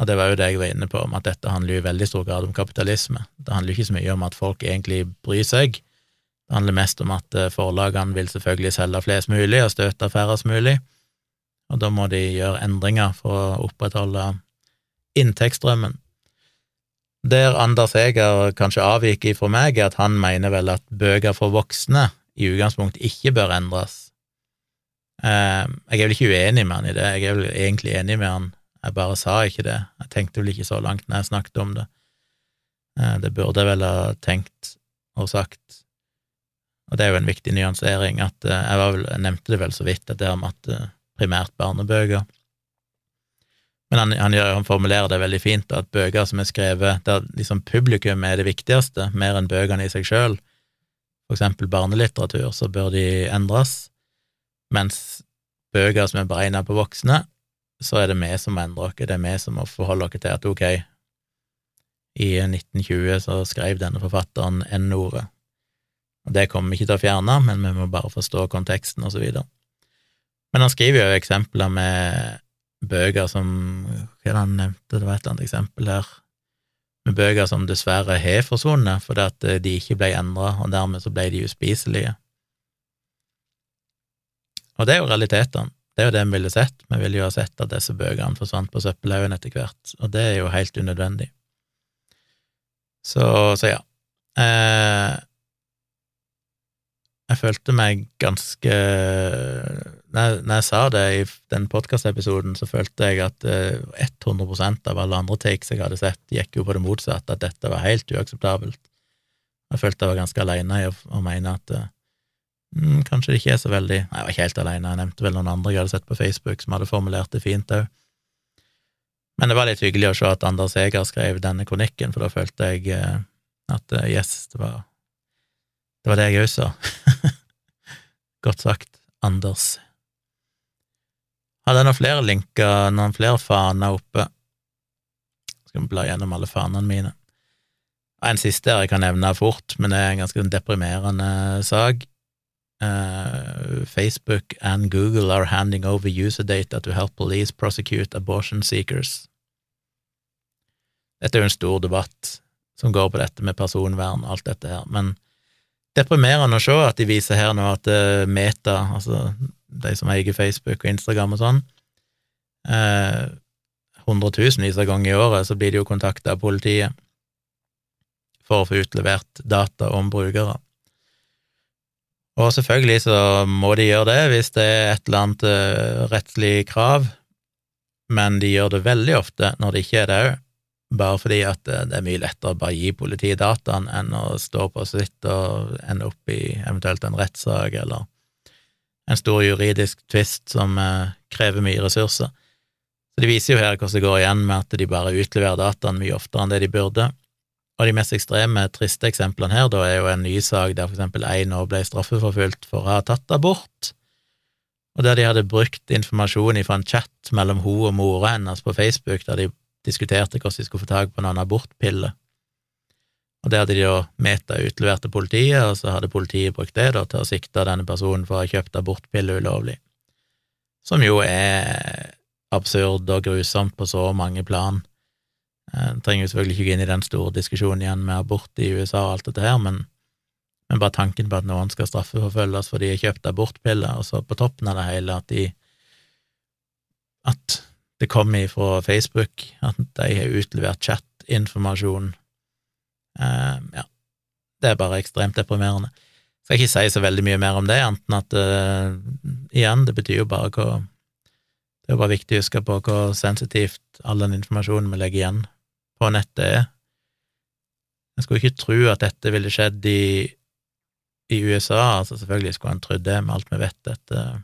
Og det var jo det jeg var inne på, om at dette handler jo i veldig stor grad om kapitalisme. Det handler ikke så mye om at folk egentlig bryr seg. Det handler mest om at eh, forlagene vil selvfølgelig selge flest mulig og støte færrest mulig, og da må de gjøre endringer for å opprettholde inntektsstrømmen. Der Anders Eger kanskje avviker fra meg, er at han mener vel at bøker for voksne i utgangspunktet ikke bør endres. Eh, jeg er vel ikke uenig med han i det, jeg er vel egentlig enig med han, jeg bare sa ikke det, jeg tenkte vel ikke så langt når jeg snakket om det. Eh, det burde jeg vel ha tenkt og sagt, og det er jo en viktig nyansering, at eh, jeg, vel, jeg nevnte det vel så vidt, at det om at primært barnebøker. Men han, han, han, formulerer det veldig fint, at bøker som er skrevet der liksom publikum er det viktigste, mer enn bøkene i seg sjøl, for eksempel barnelitteratur, så bør de endres, mens bøker som er beregna på voksne, så er det vi som må endre oss, det er vi som må forholde oss til at ok, i 1920 så skrev denne forfatteren N-ordet, det kommer vi ikke til å fjerne, men vi må bare forstå konteksten og så videre. Men han skriver jo eksempler med bøker som Hva er det han nevnte, det var et eller annet eksempel her, med bøker som dessverre har forsvunnet fordi at eh, de ikke ble endra, og dermed så ble de uspiselige. Og det er jo realitetene. Det er jo det vi ville sett. Vi ville jo ha sett at disse bøkene forsvant på søppelhaugen etter hvert, og det er jo helt unødvendig. Så, så ja. Eh, jeg følte meg ganske når, jeg sa det i den podkastepisoden, så følte jeg at 100 eh, av alle andre takes jeg hadde sett, gikk jo på det motsatte, at dette var helt uakseptabelt. Jeg følte jeg var ganske aleine i å, mene at mm, kanskje det ikke er så veldig Nei, jeg var ikke helt aleine, jeg nevnte vel noen andre jeg hadde sett på Facebook som hadde formulert det fint òg. Men det var litt hyggelig å se at Anders Eger skrev denne kronikken, for da følte jeg eh, at eh, yes, det var det var det jeg òg sa. [laughs] Godt sagt, Anders. Hadde noen flere linker, noen flere faner oppe? Skal vi bla gjennom alle fanene mine. En siste her jeg kan nevne fort, men det er en ganske deprimerende sak. Uh, Facebook and Google are handing over user data to help police prosecute abortion seekers. Dette er jo en stor debatt som går på dette med personvern og alt dette her, men deprimerende å se at de viser her nå at uh, Meta, altså de som eier Facebook og Instagram og sånn, eh, hundretusenvis av ganger i året så blir de jo kontakta av politiet for å få utlevert data om brukere. Og selvfølgelig så må de gjøre det hvis det er et eller annet uh, rettslig krav, men de gjør det veldig ofte når det ikke er det òg bare fordi at det er mye lettere å bare gi politiet dataen enn å stå på sitt og ende opp i eventuelt en rettssak eller en stor juridisk tvist som eh, krever mye ressurser. Så De viser jo her hvordan det går igjen med at de bare utleverer dataen mye oftere enn det de burde. Og de mest ekstreme, triste eksemplene her da er jo en ny sak der for eksempel ei nå ble straffeforfulgt for å ha tatt abort, og der de hadde brukt informasjon fra en chat mellom hun og mora hennes på Facebook, der de diskuterte hvordan de skulle få tak på noen abortpiller. Og det hadde de da Meta utlevert til politiet, og så hadde politiet brukt det da til å sikte denne personen for å ha kjøpt abortpiller ulovlig, som jo er absurd og grusomt på så mange plan. Jeg eh, trenger jo selvfølgelig ikke gå inn i den store diskusjonen igjen med abort i USA og alt dette her, men, men bare tanken på at noen skal straffeforfølges fordi de har kjøpt abortpiller, og så på toppen av det hele at de at det kommer fra Facebook, at de har utlevert chatinformasjon. Uh, ja, det er bare ekstremt deprimerende. Skal ikke si så veldig mye mer om det, enten at uh, igjen, det betyr jo bare hva Det er jo bare viktig å huske på hvor sensitivt all den informasjonen vi legger igjen på nettet er. Jeg skulle ikke tro at dette ville skjedd i, i USA, altså selvfølgelig skulle han trodd det med alt vi vet etter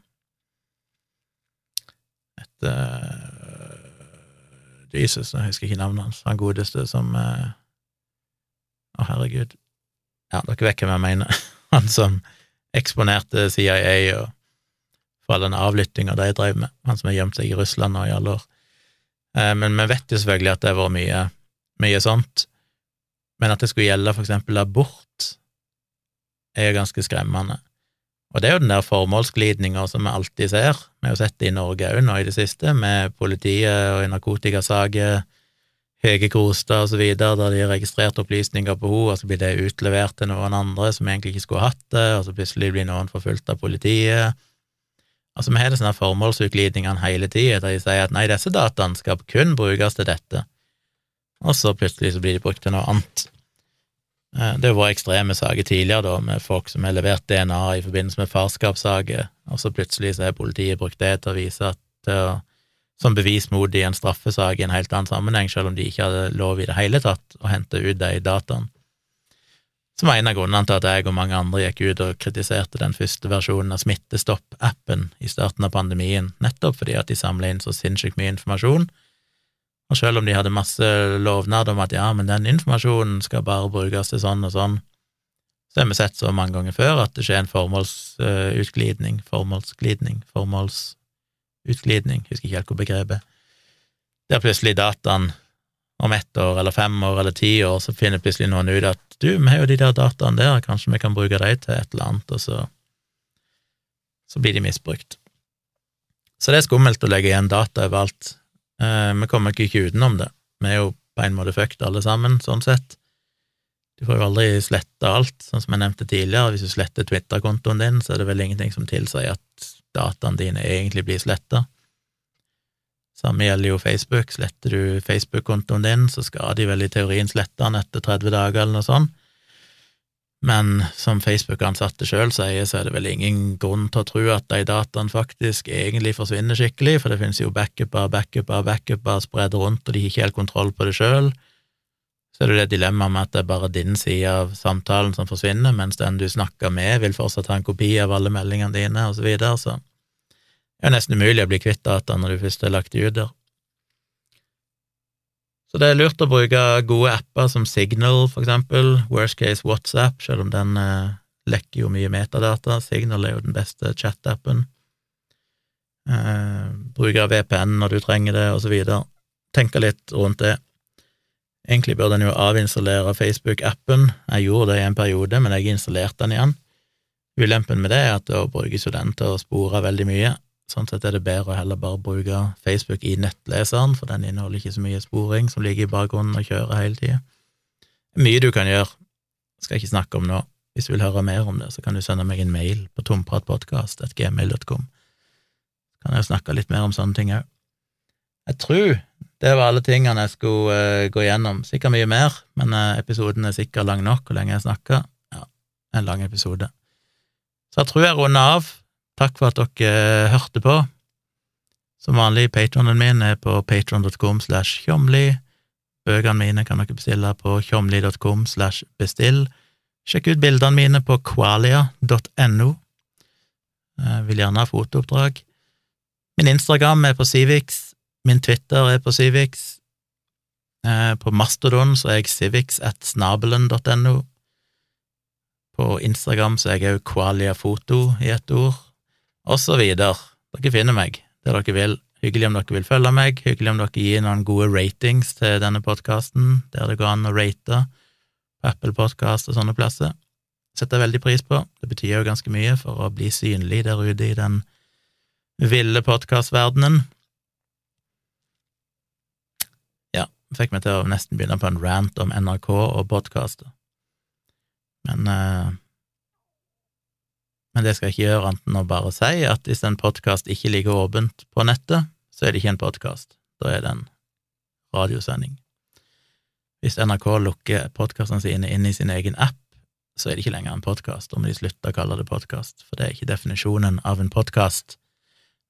etter Jesus, jeg husker ikke navnet hans, han godeste som eh, Å, herregud. Ja, dere vet hvem jeg mener. [laughs] Han som eksponerte CIA og for all den avlyttinga de drev med, han som har gjemt seg i Russland nå i alle år. Eh, men vi vet jo selvfølgelig at det har vært mye, mye sånt. Men at det skulle gjelde for eksempel abort, er jo ganske skremmende. Og det er jo den der formålsglidninga som vi alltid ser. Vi har jo sett det i Norge òg nå i det siste, med politiet og i narkotikasaker, Hege Krostad videre, der de har registrert opplysninger på henne, og så blir det utlevert til noen andre som egentlig ikke skulle hatt det, og så plutselig blir noen forfulgt av politiet. Altså, vi har sånne formålsutglidningene hele tida, der de sier at nei, disse dataene skal kun brukes til dette, og så plutselig så blir de brukt til noe annet. Eh, det har vært ekstreme saker tidligere, da, med folk som har levert DNA i forbindelse med farskapssaker, og så plutselig så har politiet brukt det til å vise at til å, som bevis mot i en straffesak i en helt annen sammenheng, selv om de ikke hadde lov i det hele tatt å hente ut de dataene. Som en av grunnene til at jeg og mange andre gikk ut og kritiserte den første versjonen av Smittestopp-appen i starten av pandemien, nettopp fordi at de samla inn så sinnssykt mye informasjon og selv om de hadde masse lovnader om at ja, men den informasjonen skal bare brukes til sånn og sånn, så har vi sett så mange ganger før at det skjer en formålsutglidning, formålsglidning, formålsutglidning, husker ikke helt hvor begrepet Der plutselig dataen om ett år eller fem år eller ti år, så finner plutselig noen ut at du, vi har jo de der dataene der, kanskje vi kan bruke dem til et eller annet, og så, så blir de misbrukt. Så det er skummelt å legge igjen data overalt. Eh, vi kommer ikke utenom det. Vi er jo på en måte fucked alle sammen, sånn sett. Du får jo aldri slette alt, sånn som jeg nevnte tidligere. Hvis du sletter Twitter-kontoen din, så er det vel ingenting som tilsier at dataene dine egentlig blir sletta. Samme gjelder jo Facebook. Sletter du Facebook-kontoen din, så skal de vel i teorien slette den etter 30 dager eller noe sånt. Men som Facebook-ansatte sjøl sier, så er det vel ingen grunn til å tro at de dataene faktisk egentlig forsvinner skikkelig, for det finnes jo backuper, backuper, backuper spredd rundt, og de har ikke helt kontroll på det sjøl. Så er det det dilemmaet med at det er bare din side av samtalen som forsvinner, mens den du snakker med, vil fortsatt ha en kopi av alle meldingene dine, og så videre, så det er nesten umulig å bli kvitt data når du først er lagt ut der. Så det er lurt å bruke gode apper som Signal, for eksempel, worst case WhatsApp, selv om den eh, lekker jo mye metadata. Signal er jo den beste chat-appen. Eh, bruke VPN når du trenger det, og så videre. Tenke litt rundt det. Egentlig burde en jo avinstallere Facebook-appen. Jeg gjorde det i en periode, men jeg installerte den igjen. Ulempen med det er at da brukes jo den til å spore veldig mye, Sånn sett er det bedre å heller bare bruke Facebook i nettleseren, for den inneholder ikke så mye sporing som ligger i bakgrunnen og kjører hele tida. Mye du kan gjøre, skal jeg ikke snakke om nå. Hvis du vil høre mer om det, så kan du sende meg en mail på tompratpodkast.gmail.com. Kan jeg snakke litt mer om sånne ting òg. Jeg tror det var alle tingene jeg skulle uh, gå gjennom. Sikkert mye mer, men uh, episoden er sikkert lang nok hvor lenge jeg snakker. Ja, en lang episode. Så jeg tror jeg runder av. Takk for at dere hørte på. Som vanlig, patronen min er på patron.com slash tjomli. Bøkene mine kan dere bestille på tjomli.com slash bestill. Sjekk ut bildene mine på qualia.no. Vil gjerne ha fotooppdrag. Min Instagram er på Civix. Min Twitter er på Civix. Eh, på Mastodon så er jeg snabelen.no. På Instagram så er jeg òg qualiafoto i ett ord og så videre. Dere finner meg der dere vil. Hyggelig om dere vil følge meg, hyggelig om dere gir noen gode ratings til denne podkasten, der det går an å rate Apple Podkast og sånne plasser. Setter jeg veldig pris på. Det betyr jo ganske mye for å bli synlig der ute i den ville podkastverdenen. Ja, fikk meg til å nesten begynne på en rant om NRK og podkaster. Men eh, men det skal jeg ikke gjøre annet enn å bare si at hvis en podkast ikke ligger åpent på nettet, så er det ikke en podkast, da er det en radiosending. Hvis NRK lukker podkastene sine inn i sin egen app, så er det ikke lenger en podkast, om de slutter å kalle det podkast, for det er ikke definisjonen av en podkast.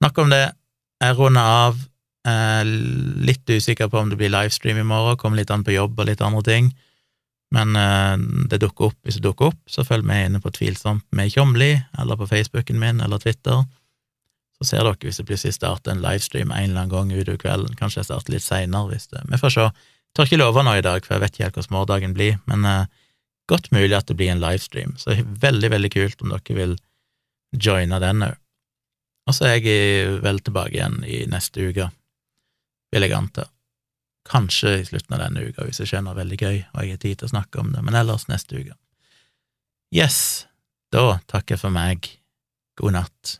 Nok om det. Jeg runder av. Eh, litt usikker på om det blir livestream i morgen, kommer litt an på jobb og litt andre ting. Men eh, det dukker opp hvis det dukker opp, så følg med inne på Tvilsomt med Tjomli, eller på Facebooken min eller Twitter. Så ser dere hvis det plutselig starter en livestream en eller annen gang utover kvelden. Kanskje jeg starter litt seinere, hvis det Vi får se. Jeg tør ikke love noe i dag, for jeg vet ikke helt hvordan morgendagen blir, men eh, godt mulig at det blir en livestream. Så veldig, veldig kult om dere vil joine den òg. Og så er jeg vel tilbake igjen i neste uke, vil jeg anta. Kanskje i slutten av denne uka, hvis skjer noe veldig gøy og jeg har tid til å snakke om det, men ellers neste uke. Yes, da takker jeg for meg. God natt.